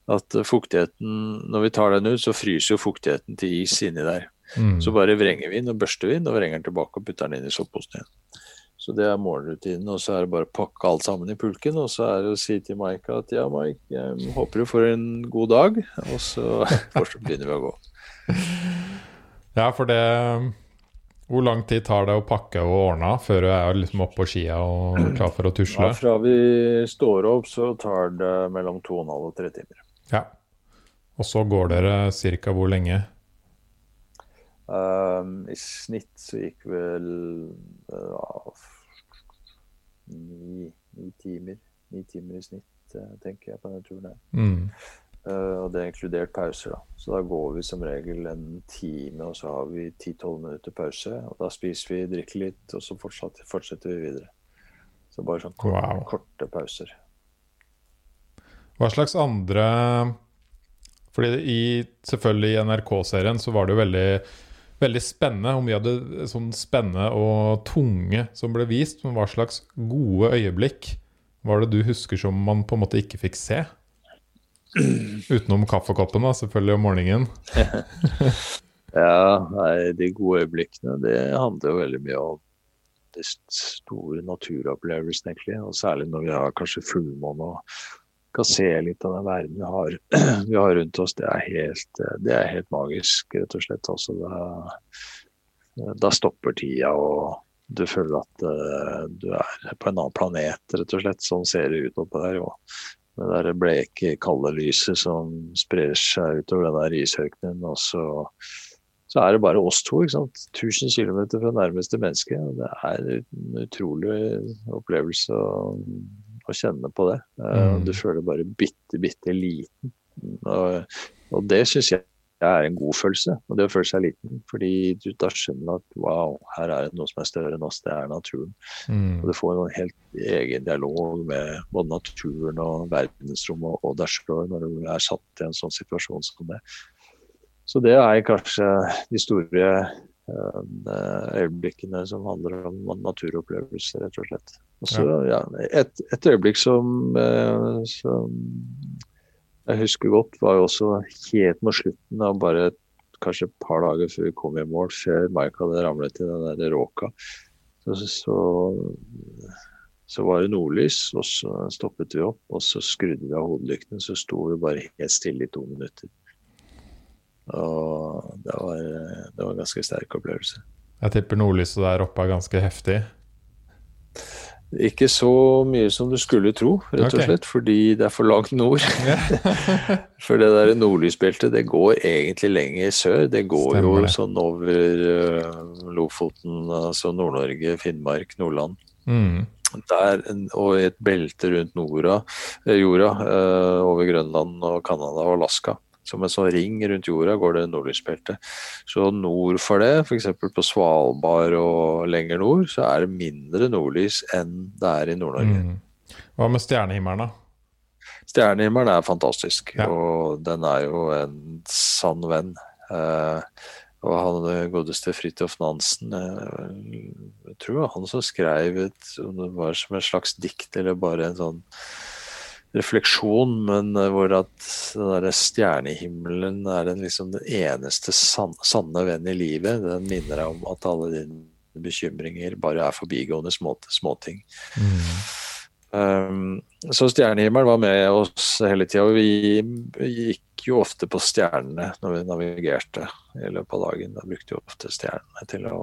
at fuktigheten Når vi tar den ut, så fryser jo fuktigheten til is inni der. Mm. Så bare vrenger vi den og børster vi den og vrenger den tilbake og putter den inn i soppposen igjen. Så det er morgenrutinen. Og så er det bare å pakke alt sammen i pulken. Og så er det å si til Mike at ja, Mike, jeg håper du får en god dag. Og <laughs> så begynner vi å gå. Ja, for det Hvor lang tid tar det å pakke og ordne før du er liksom oppe på skia og klar for å tusle? Ja, fra vi står opp, så tar det mellom to og en halv og tre timer. Ja. Og så går dere ca. hvor lenge? Um, I snitt så gikk vel uh, ni, ni, timer. Ni timer i snitt, uh, tenker jeg, på denne turen her. Mm. Uh, og det er inkludert pauser, da. Så da går vi som regel en time, og så har vi 10-12 minutter pause. Og da spiser vi, drikker litt, og så fortsetter, fortsetter vi videre. Så bare sånn kort, wow. korte pauser. Hva slags andre fordi i, selvfølgelig i NRK-serien så var det jo veldig veldig spennende hvor mye av det sånn spennende og tunge som ble vist. Men hva slags gode øyeblikk var det du husker som man på en måte ikke fikk se? Utenom kaffekoppen, da, selvfølgelig, om morgenen. <laughs> ja, nei, de gode øyeblikkene, det handler jo veldig mye om de store naturopplevelsene, egentlig. Og særlig når vi har kanskje fullmåne og kan se litt av den verden vi har, <clears throat> vi har rundt oss, det er, helt, det er, helt, magisk, rett og slett. Altså, da, da, stopper tida, og du føler at uh, du er på en annen planet, rett og slett. Sånn ser det ut oppå der. Og det der bleke, kalde lyset som sprer seg utover den der isørkenen. Og så, så, er det bare oss to. ikke sant? 1000 km fra nærmeste menneske. Det er en utrolig opplevelse. Og å kjenne på det. Mm. Du føler bare bitte, bitte liten. Og, og det syns jeg er en god følelse, og det å føle seg liten. Fordi du da skjønner at wow, her er det noe som er større enn oss, det er naturen. Mm. Og du får en helt egen dialog med både naturen og verdensrommet og deg sjøl når du er satt i en sånn situasjon som det. Så det er kanskje de store Eh, øyeblikkene som handler om naturopplevelser, rett og slett. Og så, ja, et, et, øyeblikk som, eh, som, jeg husker godt, var jo også helt mot slutten av bare kanskje et par dager før vi kom i mål, før Mike hadde ramlet i den der råka. Så, så, så, var det nordlys, og så stoppet vi opp, og så skrudde vi av hodelyktene. Så sto vi bare helt stille i to minutter. Og det var, det var en ganske sterk opplevelse. Jeg tipper nordlyset der oppe er ganske heftig? Ikke så mye som du skulle tro, rett og slett, fordi det er for langt nord. <laughs> for det der nordlysbeltet, det går egentlig lenger sør. Det går Stemmer jo sånn over uh, Lofoten, altså Nord-Norge, Finnmark, Nordland. Mm. Der, og et belte rundt norda, eh, jorda, uh, over Grønland og Canada og Alaska. Som en sånn ring rundt jorda går det nordlysbeltet. Så nord for det, f.eks. på Svalbard og lenger nord, så er det mindre nordlys enn det er i Nord-Norge. Mm. Hva med stjernehimmelen, da? Stjernehimmelen er fantastisk, ja. og den er jo en sann venn. Eh, og han godeste Fridtjof Nansen eh, Jeg tror det var han som skrev et, det var som et slags dikt, eller bare en sånn refleksjon, men eh, hvor at den stjernehimmelen er den, liksom den eneste sanne, sanne venn i livet. Den minner deg om at alle dine bekymringer bare er forbigående små, småting. Mm. Um, så stjernehimmelen var med oss hele tida, og vi gikk jo ofte på stjernene når vi navigerte i løpet av dagen. Da brukte vi ofte stjernene til å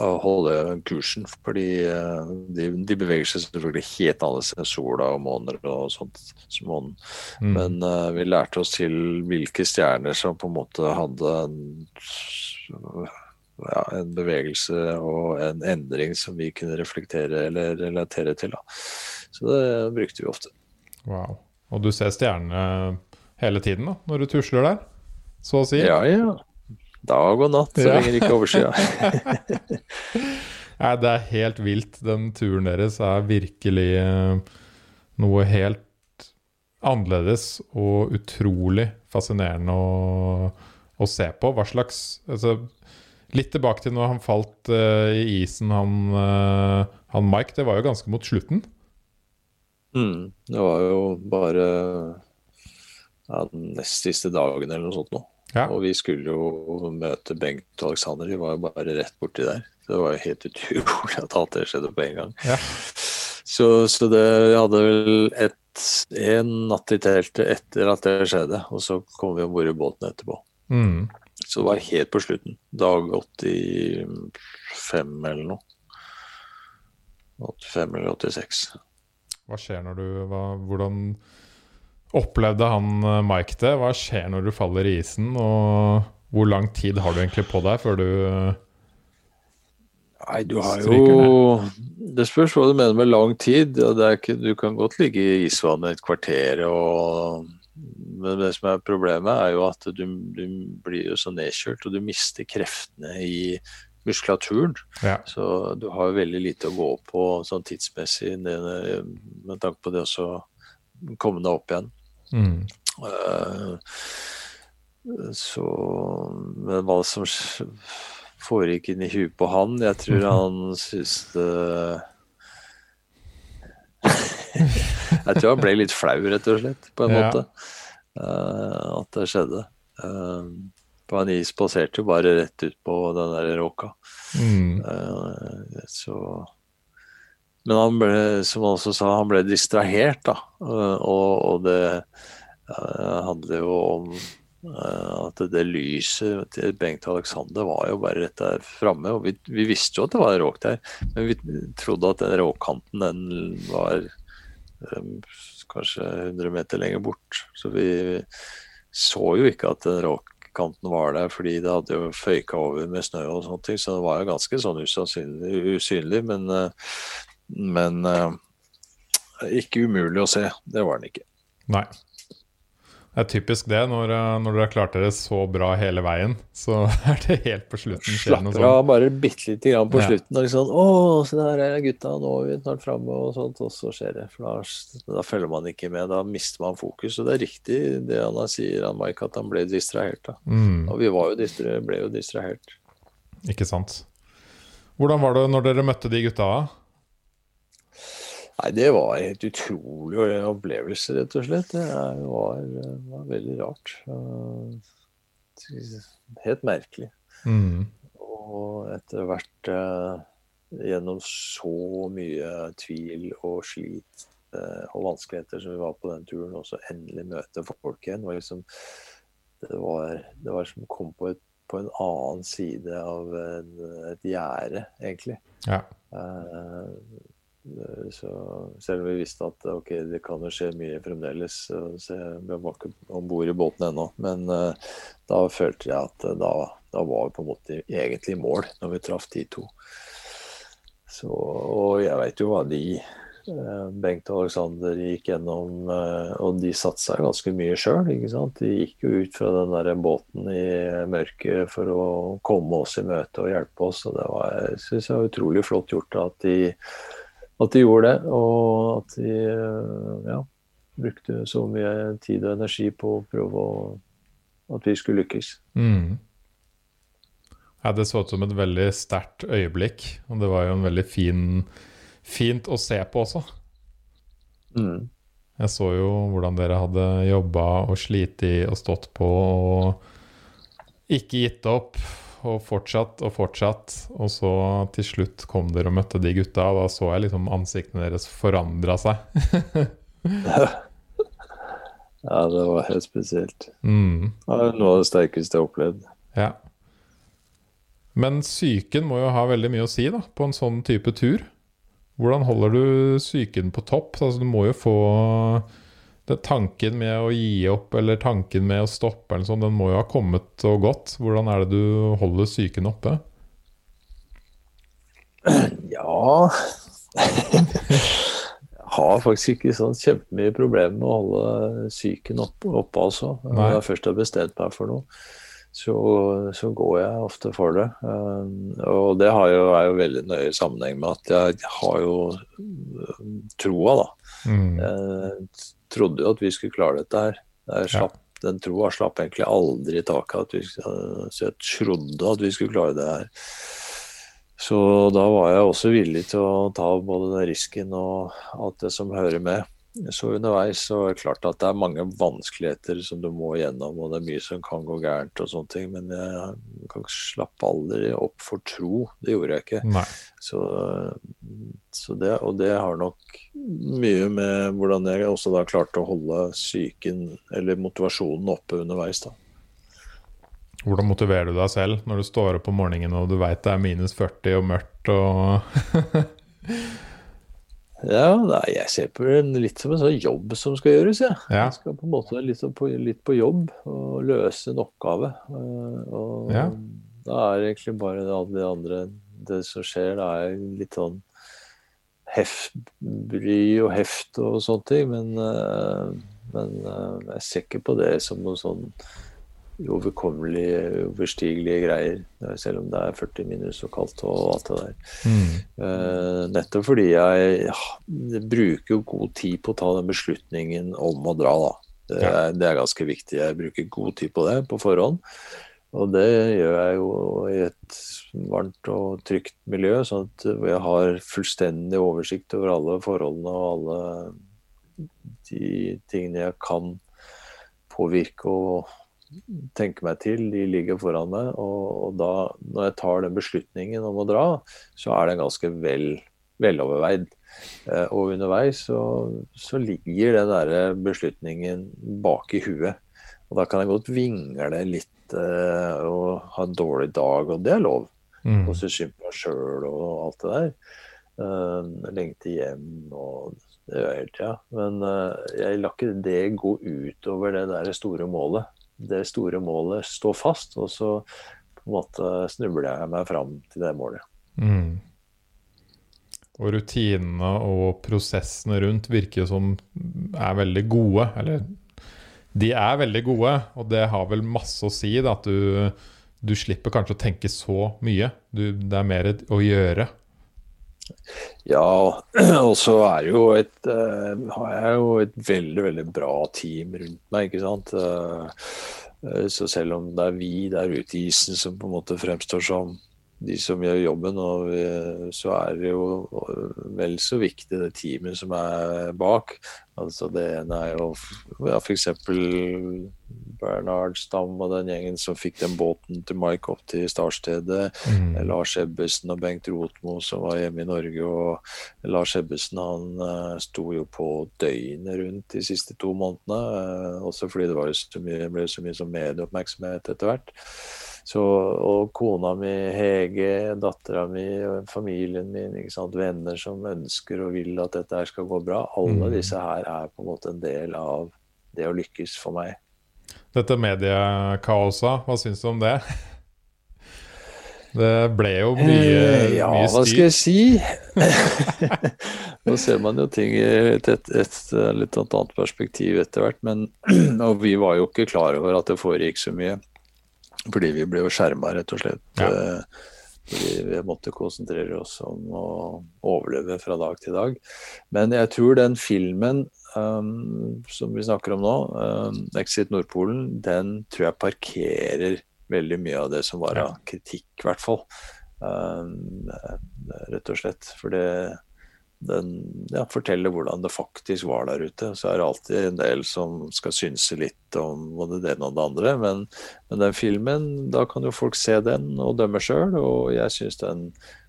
å holde kursen. Fordi eh, de, de, beveger seg selvfølgelig helt annerledes enn sola og måner og sånt. Månen. Mm. Men uh, vi lærte oss til hvilke stjerner som på en måte hadde en, ja, en bevegelse og en endring som vi kunne reflektere eller relatere til. Da. Så det brukte vi ofte. Wow. Og du ser stjernene hele tiden da, når du tusler der? Så å si? Ja, ja dag og natt så ja. lenge det ikke overskya. <laughs> Nei, det er helt vilt. Den turen deres er virkelig uh, noe helt annerledes og utrolig fascinerende å, å se på. Hva slags altså, Litt tilbake til når han falt uh, i isen, han, uh, han, Mike. Det var jo ganske mot slutten. Mm, det var jo bare ja, den nest siste dagen eller noe sånt nå. Ja. Og vi skulle jo møte Bengt og Alexander, de var jo bare rett borti der. Det var jo helt utrolig at alt det skjedde på en gang. Ja. Så, så, det vi hadde vel et, en natt i teltet etter at det skjedde, og så kom vi om bord i båten etterpå. Mm. Så det var helt på slutten. Dag 85 eller noe. 85 eller 86. Hva skjer når du hva, Hvordan opplevde han eh, Mike det? Hva skjer når du faller i isen, og hvor lang tid har du egentlig på deg før du eh, Nei, du har jo Det spørs hva du mener med lang tid. Ikke, du kan godt ligge i isvannet et kvarter og men det som er problemet, er jo at du, du blir jo så nedkjølt, og du mister kreftene i muskulaturen. Ja. Så du har jo veldig lite å gå på sånn tidsmessig med tanke på det å komme deg opp igjen. Mm. Uh, så Men hva som foregikk inni huet på han Jeg tror <laughs> han syntes det <laughs> Jeg tror han ble litt flau, rett og slett, på en ja. måte. Uh, at det skjedde. Uh, han spaserte jo bare rett ut på den der råka. Mm. Så men han ble, som han også sa, han ble distrahert, da. Og, og det uh, handler jo om uh, at det lyset til Bengt Alexander var jo bare rett der framme. Og vi, vi, visste jo at det var råk der, men vi trodde at den råkanten den var kanskje 100 meter lenger bort. Så vi så jo ikke at den råkanten var der, fordi det hadde jo føyka over med snø og sånne ting, så det var jo ganske sånn usynlig. Men uh, men uh, ikke umulig å se. Det var den ikke. Nei. Det er typisk det. Når, eh, når dere har klart dere så bra hele veien, så <laughs> er det helt på slutten Slapper av bare bitte lite grann på ja. slutten. Og liksom, 'Å, se der er gutta, nå er vi snart framme', og sånt. Og så skjer det. For da, da, følger man ikke med. Da mister man fokus. Og det er riktig det han sier, han Mike, at han ble distrahert. Mm. Og vi var jo distra ble jo distrahert. Ikke sant. Hvordan var det når dere møtte de gutta? Nei, det var en helt utrolig opplevelse, rett og slett. Det var, var veldig rart. Helt merkelig. Mm. Og etter hvert uh, gjennom så mye tvil og slit uh, og vanskeligheter som vi var på den turen, og så endelig møte folk igjen. Var liksom, det, var, det var som å komme på, på en annen side av en, et gjerde, egentlig. Ja. Uh, Eh, så selv om vi visste at ok, det kan jo skje mye fremdeles, så vi var ikke om bord i båten ennå. Men uh, da følte jeg at uh, da, da, var vi på en måte egentlig i mål når vi traff de to. Så, og jeg veit jo hva de Bengt og Alexander gikk gjennom, og de satsa ganske mye sjøl. De gikk jo ut fra den der båten i mørket for å komme oss i møte og hjelpe oss. Og det var, jeg synes jeg var utrolig flott gjort at de at de gjorde det, og at de eh, ja, brukte så mye tid og energi på å prøve å, at vi skulle lykkes. Mm. Ja, det så ut som et veldig sterkt øyeblikk, og det var jo en veldig fin, fint å se på også. Mm. Jeg så jo hvordan dere hadde jobba og slitt og stått på og ikke gitt opp og fortsatt og fortsatt. Og så til slutt kom dere og møtte de gutta, og da så jeg liksom ansiktene deres forandra seg. <laughs> ja, det var helt spesielt. Mm. Det var noe av det sterkeste jeg har opplevd. Ja. Men psyken må jo ha veldig mye å si da, på en sånn type tur. Hvordan holder du psyken på topp? Altså, du må jo få Tanken med å gi opp eller tanken med å stoppe, eller sånn, den må jo ha kommet og gått. Hvordan er det du holder psyken oppe? <clears throat> Ja <laughs> Jeg har faktisk ikke sånn kjempemye problemer med å holde psyken oppe, oppe altså. Når jeg først har bestemt meg for noe, så, så går jeg ofte for det. Um, og det jo, er jo veldig nøye sammenheng med at jeg har jo um, troa, da. Mm. Trodde jo at vi skulle klare dette her. Slapp, ja. Den troa slapp egentlig aldri taket. så jeg trodde at vi skulle klare det her. Så da var jeg også villig til å ta både den risken og alt det som hører med. Så underveis så er det klart at det er mange vanskeligheter som du må gjennom, og det er mye som kan gå gærent og sånne ting, men jeg kan slappe aldri opp for tro. Det gjorde jeg ikke. Så, så, det, og det har nok mye med hvordan jeg også da klarte å holde psyken, eller motivasjonen, oppe underveis. da. Hvordan motiverer du deg selv når du står opp om morgenen og du veit det er minus 40 og mørkt og <laughs> Ja, nei, jeg ser på det litt som en sånn jobb som skal gjøres, jeg. Ja. Jeg skal på en måte litt på, litt på jobb og løse en oppgave. Eh, og ja. da er det egentlig bare alle de andre Det som skjer, det er litt sånn heft, bry og heft og sånne ting. Men, eh, men eh, jeg ser ikke på det som noe sånn uoverkommelige, overstigelige greier. Selv om det er 40 minus og kaldt og alt det der. Mm. Uh, nettopp fordi jeg ja, bruker god tid på å ta den beslutningen om å dra, da. Det, ja. er, det er ganske viktig. Jeg bruker god tid på det på forhånd. Og det gjør jeg jo i et varmt og trygt miljø, sånn at jeg har fullstendig oversikt over alle forholdene og alle de tingene jeg kan påvirke og tenke meg til, de ligger foran meg. Og, og, da, når jeg tar den beslutningen om å dra, så er den ganske vel, veloverveid. Eh, og underveis så, så ligger den der beslutningen bak i huet. Og da kan jeg godt vingle litt eh, og ha en dårlig dag, og det er lov. Mm. Og synes synd på meg sjøl og alt det der. Eh, lengte hjem og det gjør jeg hele tida. Men uh, jeg lar ikke det gå utover det der store målet det store målet står fast, og så på en måte snubler jeg meg fram til det målet. Mm. Og rutinene og prosessene rundt virker som er veldig gode. Eller de er veldig gode, og det har vel masse å si. Da, at du, du slipper kanskje å tenke så mye. Du, det er mer å gjøre. Ja, <clears throat> og så uh, har jeg jo et veldig, veldig bra team rundt meg, ikke sant. Uh, så selv om det er vi der ute i isen som på en måte fremstår som de som gjør jobben, og så er det jo vel så viktig det teamet som er bak. Altså Det ene er jo ja, f.eks. Bernhard Stam og den gjengen som fikk den båten til Mike opp til startstedet. Mm. Lars Ebbesen og Bengt Rotmo som var hjemme i Norge. Og Lars Ebbesen han uh, sto jo på døgnet rundt de siste to månedene. Uh, også fordi det var så mye, ble så mye som medieoppmerksomhet etter hvert. Så, og kona mi, Hege, dattera mi, familien min, venner som ønsker og vil at dette her skal gå bra. Alle mm. disse her er på en måte en del av det å lykkes for meg. Dette mediekaoset, hva syns du om det? Det ble jo mye, eh, ja, mye styr. Ja, hva skal jeg si? <laughs> Nå ser man jo ting i et, et, et, litt annet perspektiv etter hvert. Men, <clears throat> og vi var jo ikke klar over at det foregikk så mye. Fordi vi ble jo skjerma, rett og slett. Ja. Eh, fordi vi måtte konsentrere oss om å overleve fra dag til dag. Men jeg tror den filmen um, som vi snakker om nå, um, 'Exit Nordpolen', den tror jeg parkerer veldig mye av det som var av kritikk, i hvert fall. Um, rett og slett. For det den ja, forteller hvordan det faktisk var der ute. Så er det alltid en del som skal synse litt om både det ene og det andre. Men, men den filmen, da kan jo folk se den og dømme sjøl. Og jeg syns den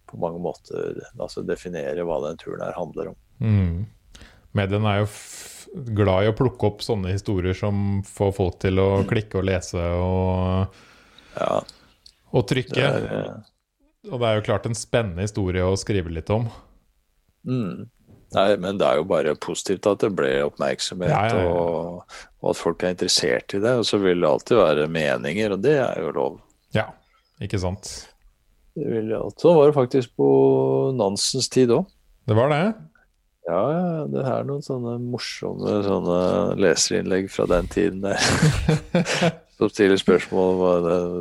på mange måter altså definerer hva den turen her handler om. Mm. Mediene er jo glad i å plukke opp sånne historier som får folk til å klikke og lese og, ja. og trykke. Det er, og det er jo klart en spennende historie å skrive litt om. Mm. Nei, men det er jo bare positivt at det ble oppmerksomhet, ja, ja, ja. Og, og, at folk er interessert i det. Og så vil det alltid være meninger, og det er jo lov. Ja, ikke sant. Det vil det alltid. Sånn var det faktisk på Nansens tid òg. Det var det? Ja, ja. Det er noen sånne morsomme sånne leserinnlegg fra den tiden der. <laughs> Som stiller spørsmål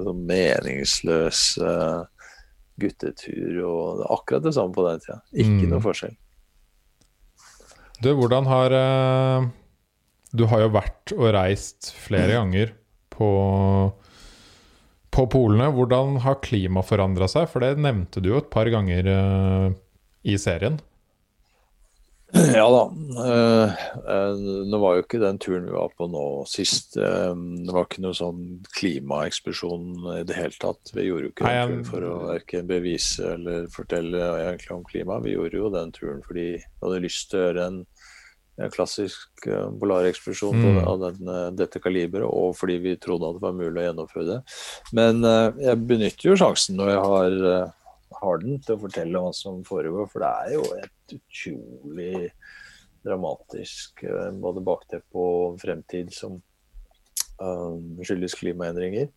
om uh, guttetur og det er akkurat det samme på den tida. Ikke mm. noe forskjell. Du, hvordan har uh, Du har jo vært og reist flere mm. ganger på på polene. Hvordan har klimaet forandra seg? For det nevnte du jo et par ganger uh, i serien. <clears throat> Ja da. Uh, uh, nå var jo ikke den turen vi var på nå sist uh, Det var ikke noe sånn klimaekspedisjon i det hele tatt. Vi gjorde jo ikke den turen for å verken bevise eller fortelle egentlig om klima. Vi gjorde jo den turen fordi vi hadde lyst til å gjøre en, klassisk polarekspedisjon mm. av den, dette kaliberet, og fordi vi trodde at det var mulig å gjennomføre det. Men jeg benytter jo sjansen når jeg har har den til å fortelle hva som foregår. For det er jo et utrolig dramatisk eh, både bakteppe og fremtid som um, skyldes klimaendringer.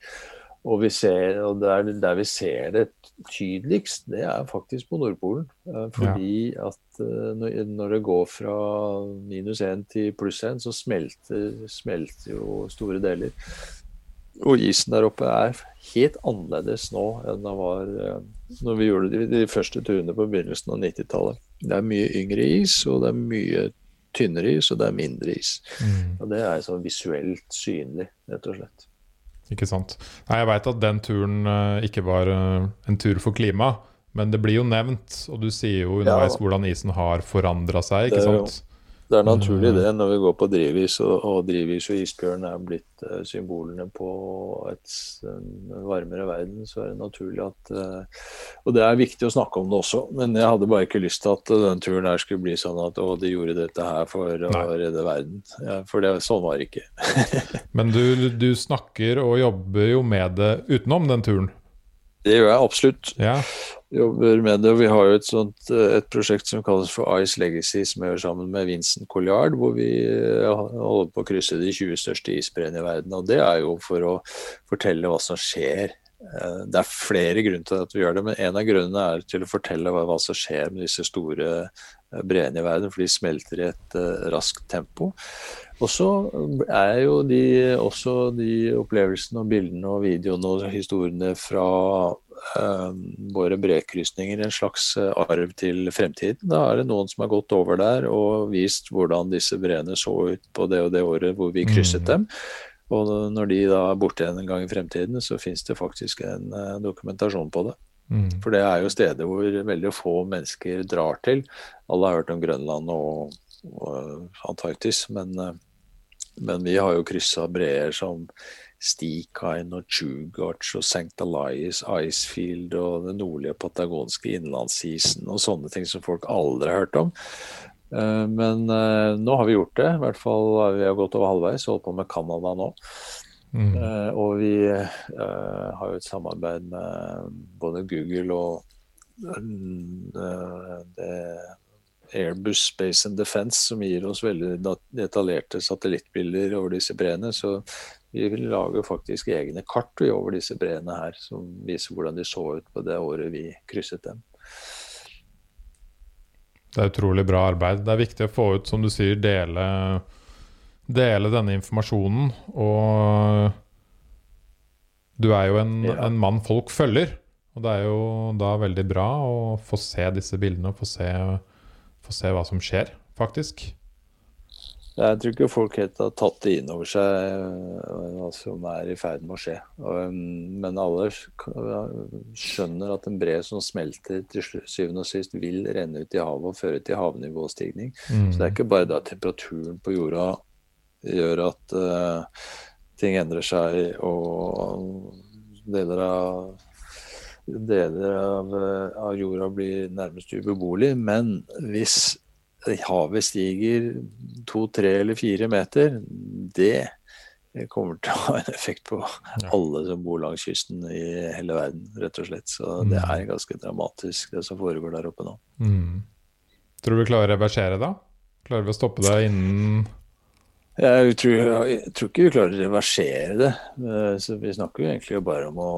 Og, vi ser, og der, der, vi ser det tydeligst, det er faktisk på Nordpolen. Uh, fordi ja. at når, det går fra minus én til pluss én, så smelter, smelter jo store deler. Og isen der oppe er helt annerledes nå enn den var eh, når vi gjorde de, de første turene på begynnelsen av 90-tallet. Det er mye yngre is, og det er mye tynnere is, og det er mindre is. Mm. Og det er sånn visuelt synlig, rett og slett. Ikke sant. Nei, jeg veit at den turen uh, ikke var uh, en tur for klima, men det blir jo nevnt, og du sier jo underveis ja. hvordan isen har forandra seg, ikke sant? Det er naturlig mm. det når vi går på drivis, og, og drivis og isbjørn er blitt uh, symbolene på et, en varmere verden, så er det naturlig at uh, Og det er viktig å snakke om det også, men jeg hadde bare ikke lyst til at uh, den turen her skulle bli sånn at å, de gjorde dette her for Nei. å redde verden. Ja, for det, sånn var det ikke. <laughs> men du, du snakker og jobber jo med det utenom den turen? Det gjør jeg absolutt. Ja jobber med det. Vi har jo et, sånt, eh, et prosjekt som kalles for Ice Legacy, som gjør sammen med Vincent Colliard, hvor vi eh, holder på å krysse de 20 største isbreene i verden. og Det er jo for å fortelle hva som skjer. Eh, det er flere grunner til at vi gjør det, men en av grunnene er til å fortelle hva, hva som skjer med disse store breene i verden, for de smelter i et raskt tempo. Og så er jo de, også de opplevelsene og bildene og videoene og historiene fra eh, våre brekrysninger en slags eh, arv til fremtiden. Da er det noen som har gått over der og vist hvordan disse breene så ut på det og det året hvor vi krysset mm. dem. Og når de da er borte en gang i fremtiden, så fins det faktisk en uh, dokumentasjon på det. Mm. For det er jo steder hvor veldig få mennesker drar til. Alle har hørt om Grønland og Antarktis, men, uh, men vi har jo kryssa breer som Stikine og Chugach og St. Elias Icefield og den nordlige patagonske innlandsisen og sånne ting som folk aldri har hørt om. Eh, men eh, nå har vi gjort det. I hvert fall Vi har gått over halvveis, holdt på med Canada nå. Mm. Eh, og vi har jo et samarbeid med både Google og det Airbus Space and Defence, som gir oss veldig detaljerte satellittbilder over disse breene. Så vi vil lage faktisk egne kart over disse breene her, som viser hvordan de så ut på det året vi krysset dem. Det er utrolig bra arbeid. Det er viktig å få ut, som du sier, dele, dele denne informasjonen. Og du er jo en, ja. en, mann folk følger. Og det er jo da veldig bra å få se disse bildene og få se, få se hva som skjer, faktisk. Jeg tror ikke folk helt har tatt det inn over seg eh, hva som er i ferd med å skje. Um, men alle skjønner at en bre som smelter til syvende og sist, vil renne ut i havet og føre til havnivåstigning. Mm. Så det er ikke bare da temperaturen på jorda gjør at uh, ting endrer seg og deler av deler av, av jorda blir nærmest ubeboelig. Men hvis havet stiger to, tre eller fire meter, det kommer til å ha en effekt på alle som bor langs kysten i hele verden, rett og slett. Så mm. det er ganske dramatisk, det som foregår der oppe nå. Mm. Tror du vi klarer å reversere da? Klarer vi å stoppe det innen jeg tror, jeg tror, ikke vi klarer å reversere det. Eh, så vi snakker jo egentlig bare om å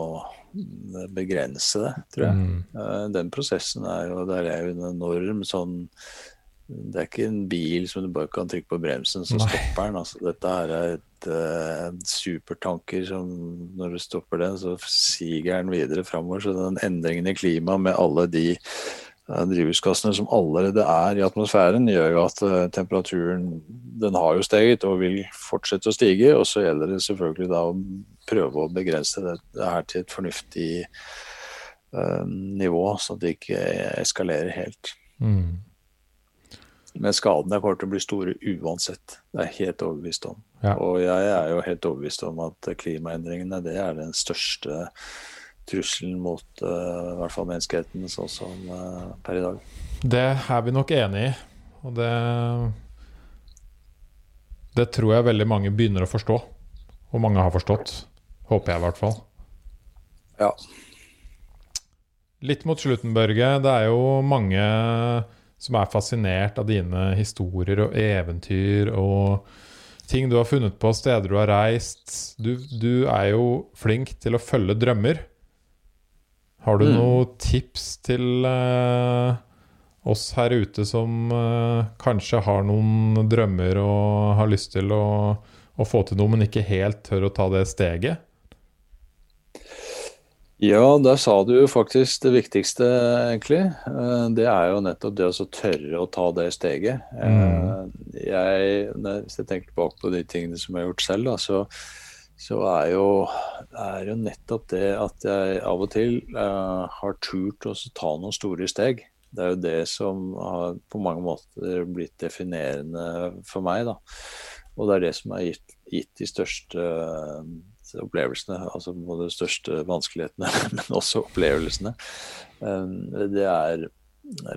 begrense det, tror jeg. Mm. Eh, den prosessen er jo Der er jo en enorm sånn det er ikke en bil som du bare kan trykke på bremsen, så Nei. stopper den. Altså, dette er et uh, supertanker som når du stopper den, så siger den videre framover. Så den endringen i klimaet med alle de uh, drivhusgassene som allerede er i atmosfæren, gjør jo at temperaturen den har jo steget og vil fortsette å stige. Og så gjelder det selvfølgelig da å prøve å begrense det, det her til et fornuftig nivå, så det ikke eskalerer helt. Mm. Men skadene kommer til å bli store uansett. Det er jeg helt overbevist om. Ja. Og jeg er jo helt overbevist om at klimaendringene det er den største trusselen mot uh, i hvert fall menneskeheten sånn som uh, per i dag. Det er vi nok enig i. Og det Det tror jeg veldig mange begynner å forstå. Og mange har forstått. Håper jeg i hvert fall. Ja. Litt mot slutten, Børge. Det er jo mange som er fascinert av dine historier og eventyr og ting du har funnet på, steder du har reist. Du, du er jo flink til å følge drømmer. Har du mm. noen tips til uh, oss her ute som uh, kanskje har noen drømmer og har lyst til å, å få til noe, men ikke helt tør å ta det steget? Ja, der sa du jo faktisk det viktigste, egentlig. Eh, det er jo nettopp det å tørre å ta det steget. Mm. Eh, jeg, hvis jeg tenker tilbake på de tingene som jeg har gjort selv, da, så, så er, jo, er, jo, nettopp det at jeg av og til uh, har turt å ta noen store steg. Det er jo det som har på mange måter blitt definerende for meg. da. Og det er det som har gitt, gitt de største uh, opplevelsene, altså både de største vanskelighetene, <laughs> men også opplevelsene. Um, det er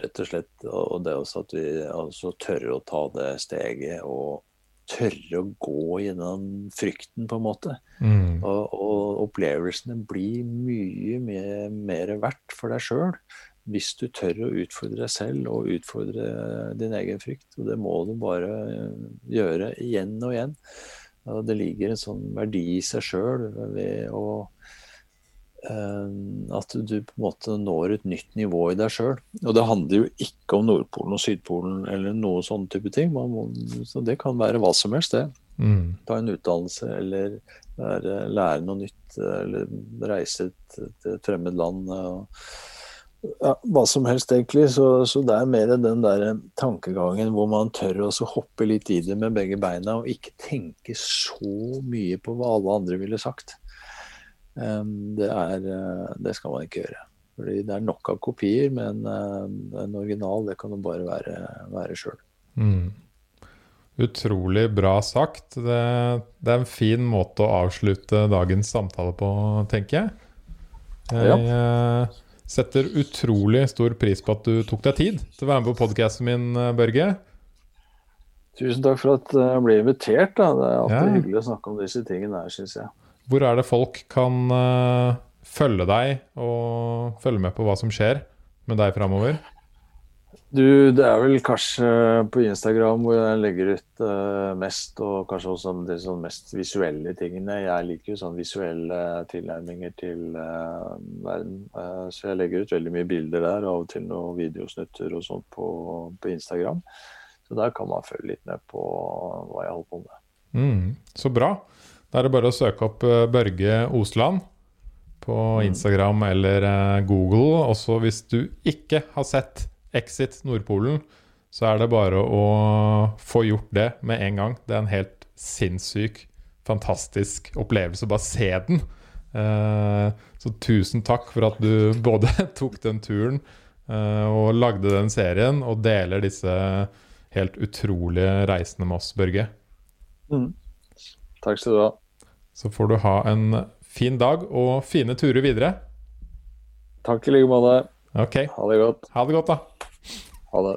rett og slett og det også at vi altså tørre å ta det steget og tørre å gå gjennom frykten, på en måte. Mm. Og, og, opplevelsene blir mye mer, mer verdt for deg sjøl hvis du tør å utfordre deg selv og utfordre din egen frykt. Og det må du bare gjøre igjen og igjen. Det ligger en sånn verdi i seg sjøl ved å eh, At du på en måte når et nytt nivå i deg sjøl. Og det handler jo ikke om Nordpolen og Sydpolen eller noe sånn type ting. Må, så det kan være hva som helst, det. Mm. Ta en utdannelse eller lære noe nytt eller reise til et fremmed land. Og, ja, hva som helst, egentlig. Så, så, det er mer den der tankegangen hvor man tør å hoppe litt i det med begge beina, og ikke tenke så mye på hva alle andre ville sagt. Um, det, er, uh, det skal man ikke gjøre. Fordi det er nok av kopier, men uh, en original det kan du bare være, være sjøl. Mm. Utrolig bra sagt. Det, det, er en fin måte å avslutte dagens samtale på, tenker jeg. jeg ja. Setter utrolig stor pris på at du tok deg tid til å være med på podkasten min, eh, Børge. Tusen takk for at jeg ble invitert. Da. Det er alltid ja. hyggelig å snakke om disse tingene her, syns jeg. Hvor er det folk kan uh, følge deg og følge med på hva som skjer med deg framover? Du, det er vel kanskje på Instagram hvor jeg legger ut uh, mest, og kanskje også de sånn mest visuelle tingene. Jeg liker jo sånn visuelle tilnærminger til uh, verden. Uh, så jeg legger ut veldig mye bilder der, og av og til noen videosnutter og sånt på, på, Instagram. Så der kan man følge litt med på hva jeg holder på med. Mm, så bra. Da er det bare å søke opp Børge Osland på mm. Instagram eller Google. Også hvis du ikke har sett Exit Nordpolen, så er det bare å få gjort det med en gang. Det er en helt sinnssyk, fantastisk opplevelse. Bare se den. Uh, så tusen takk for at du <laughs> både tok den turen uh, og lagde den serien, og deler disse helt utrolige reisene med oss, Børge. Mm. Takk skal du ha. Så får du ha en fin dag og fine turer videre. Takk i like måte. Ok. Ha det godt. Ha det godt, da. Ha det.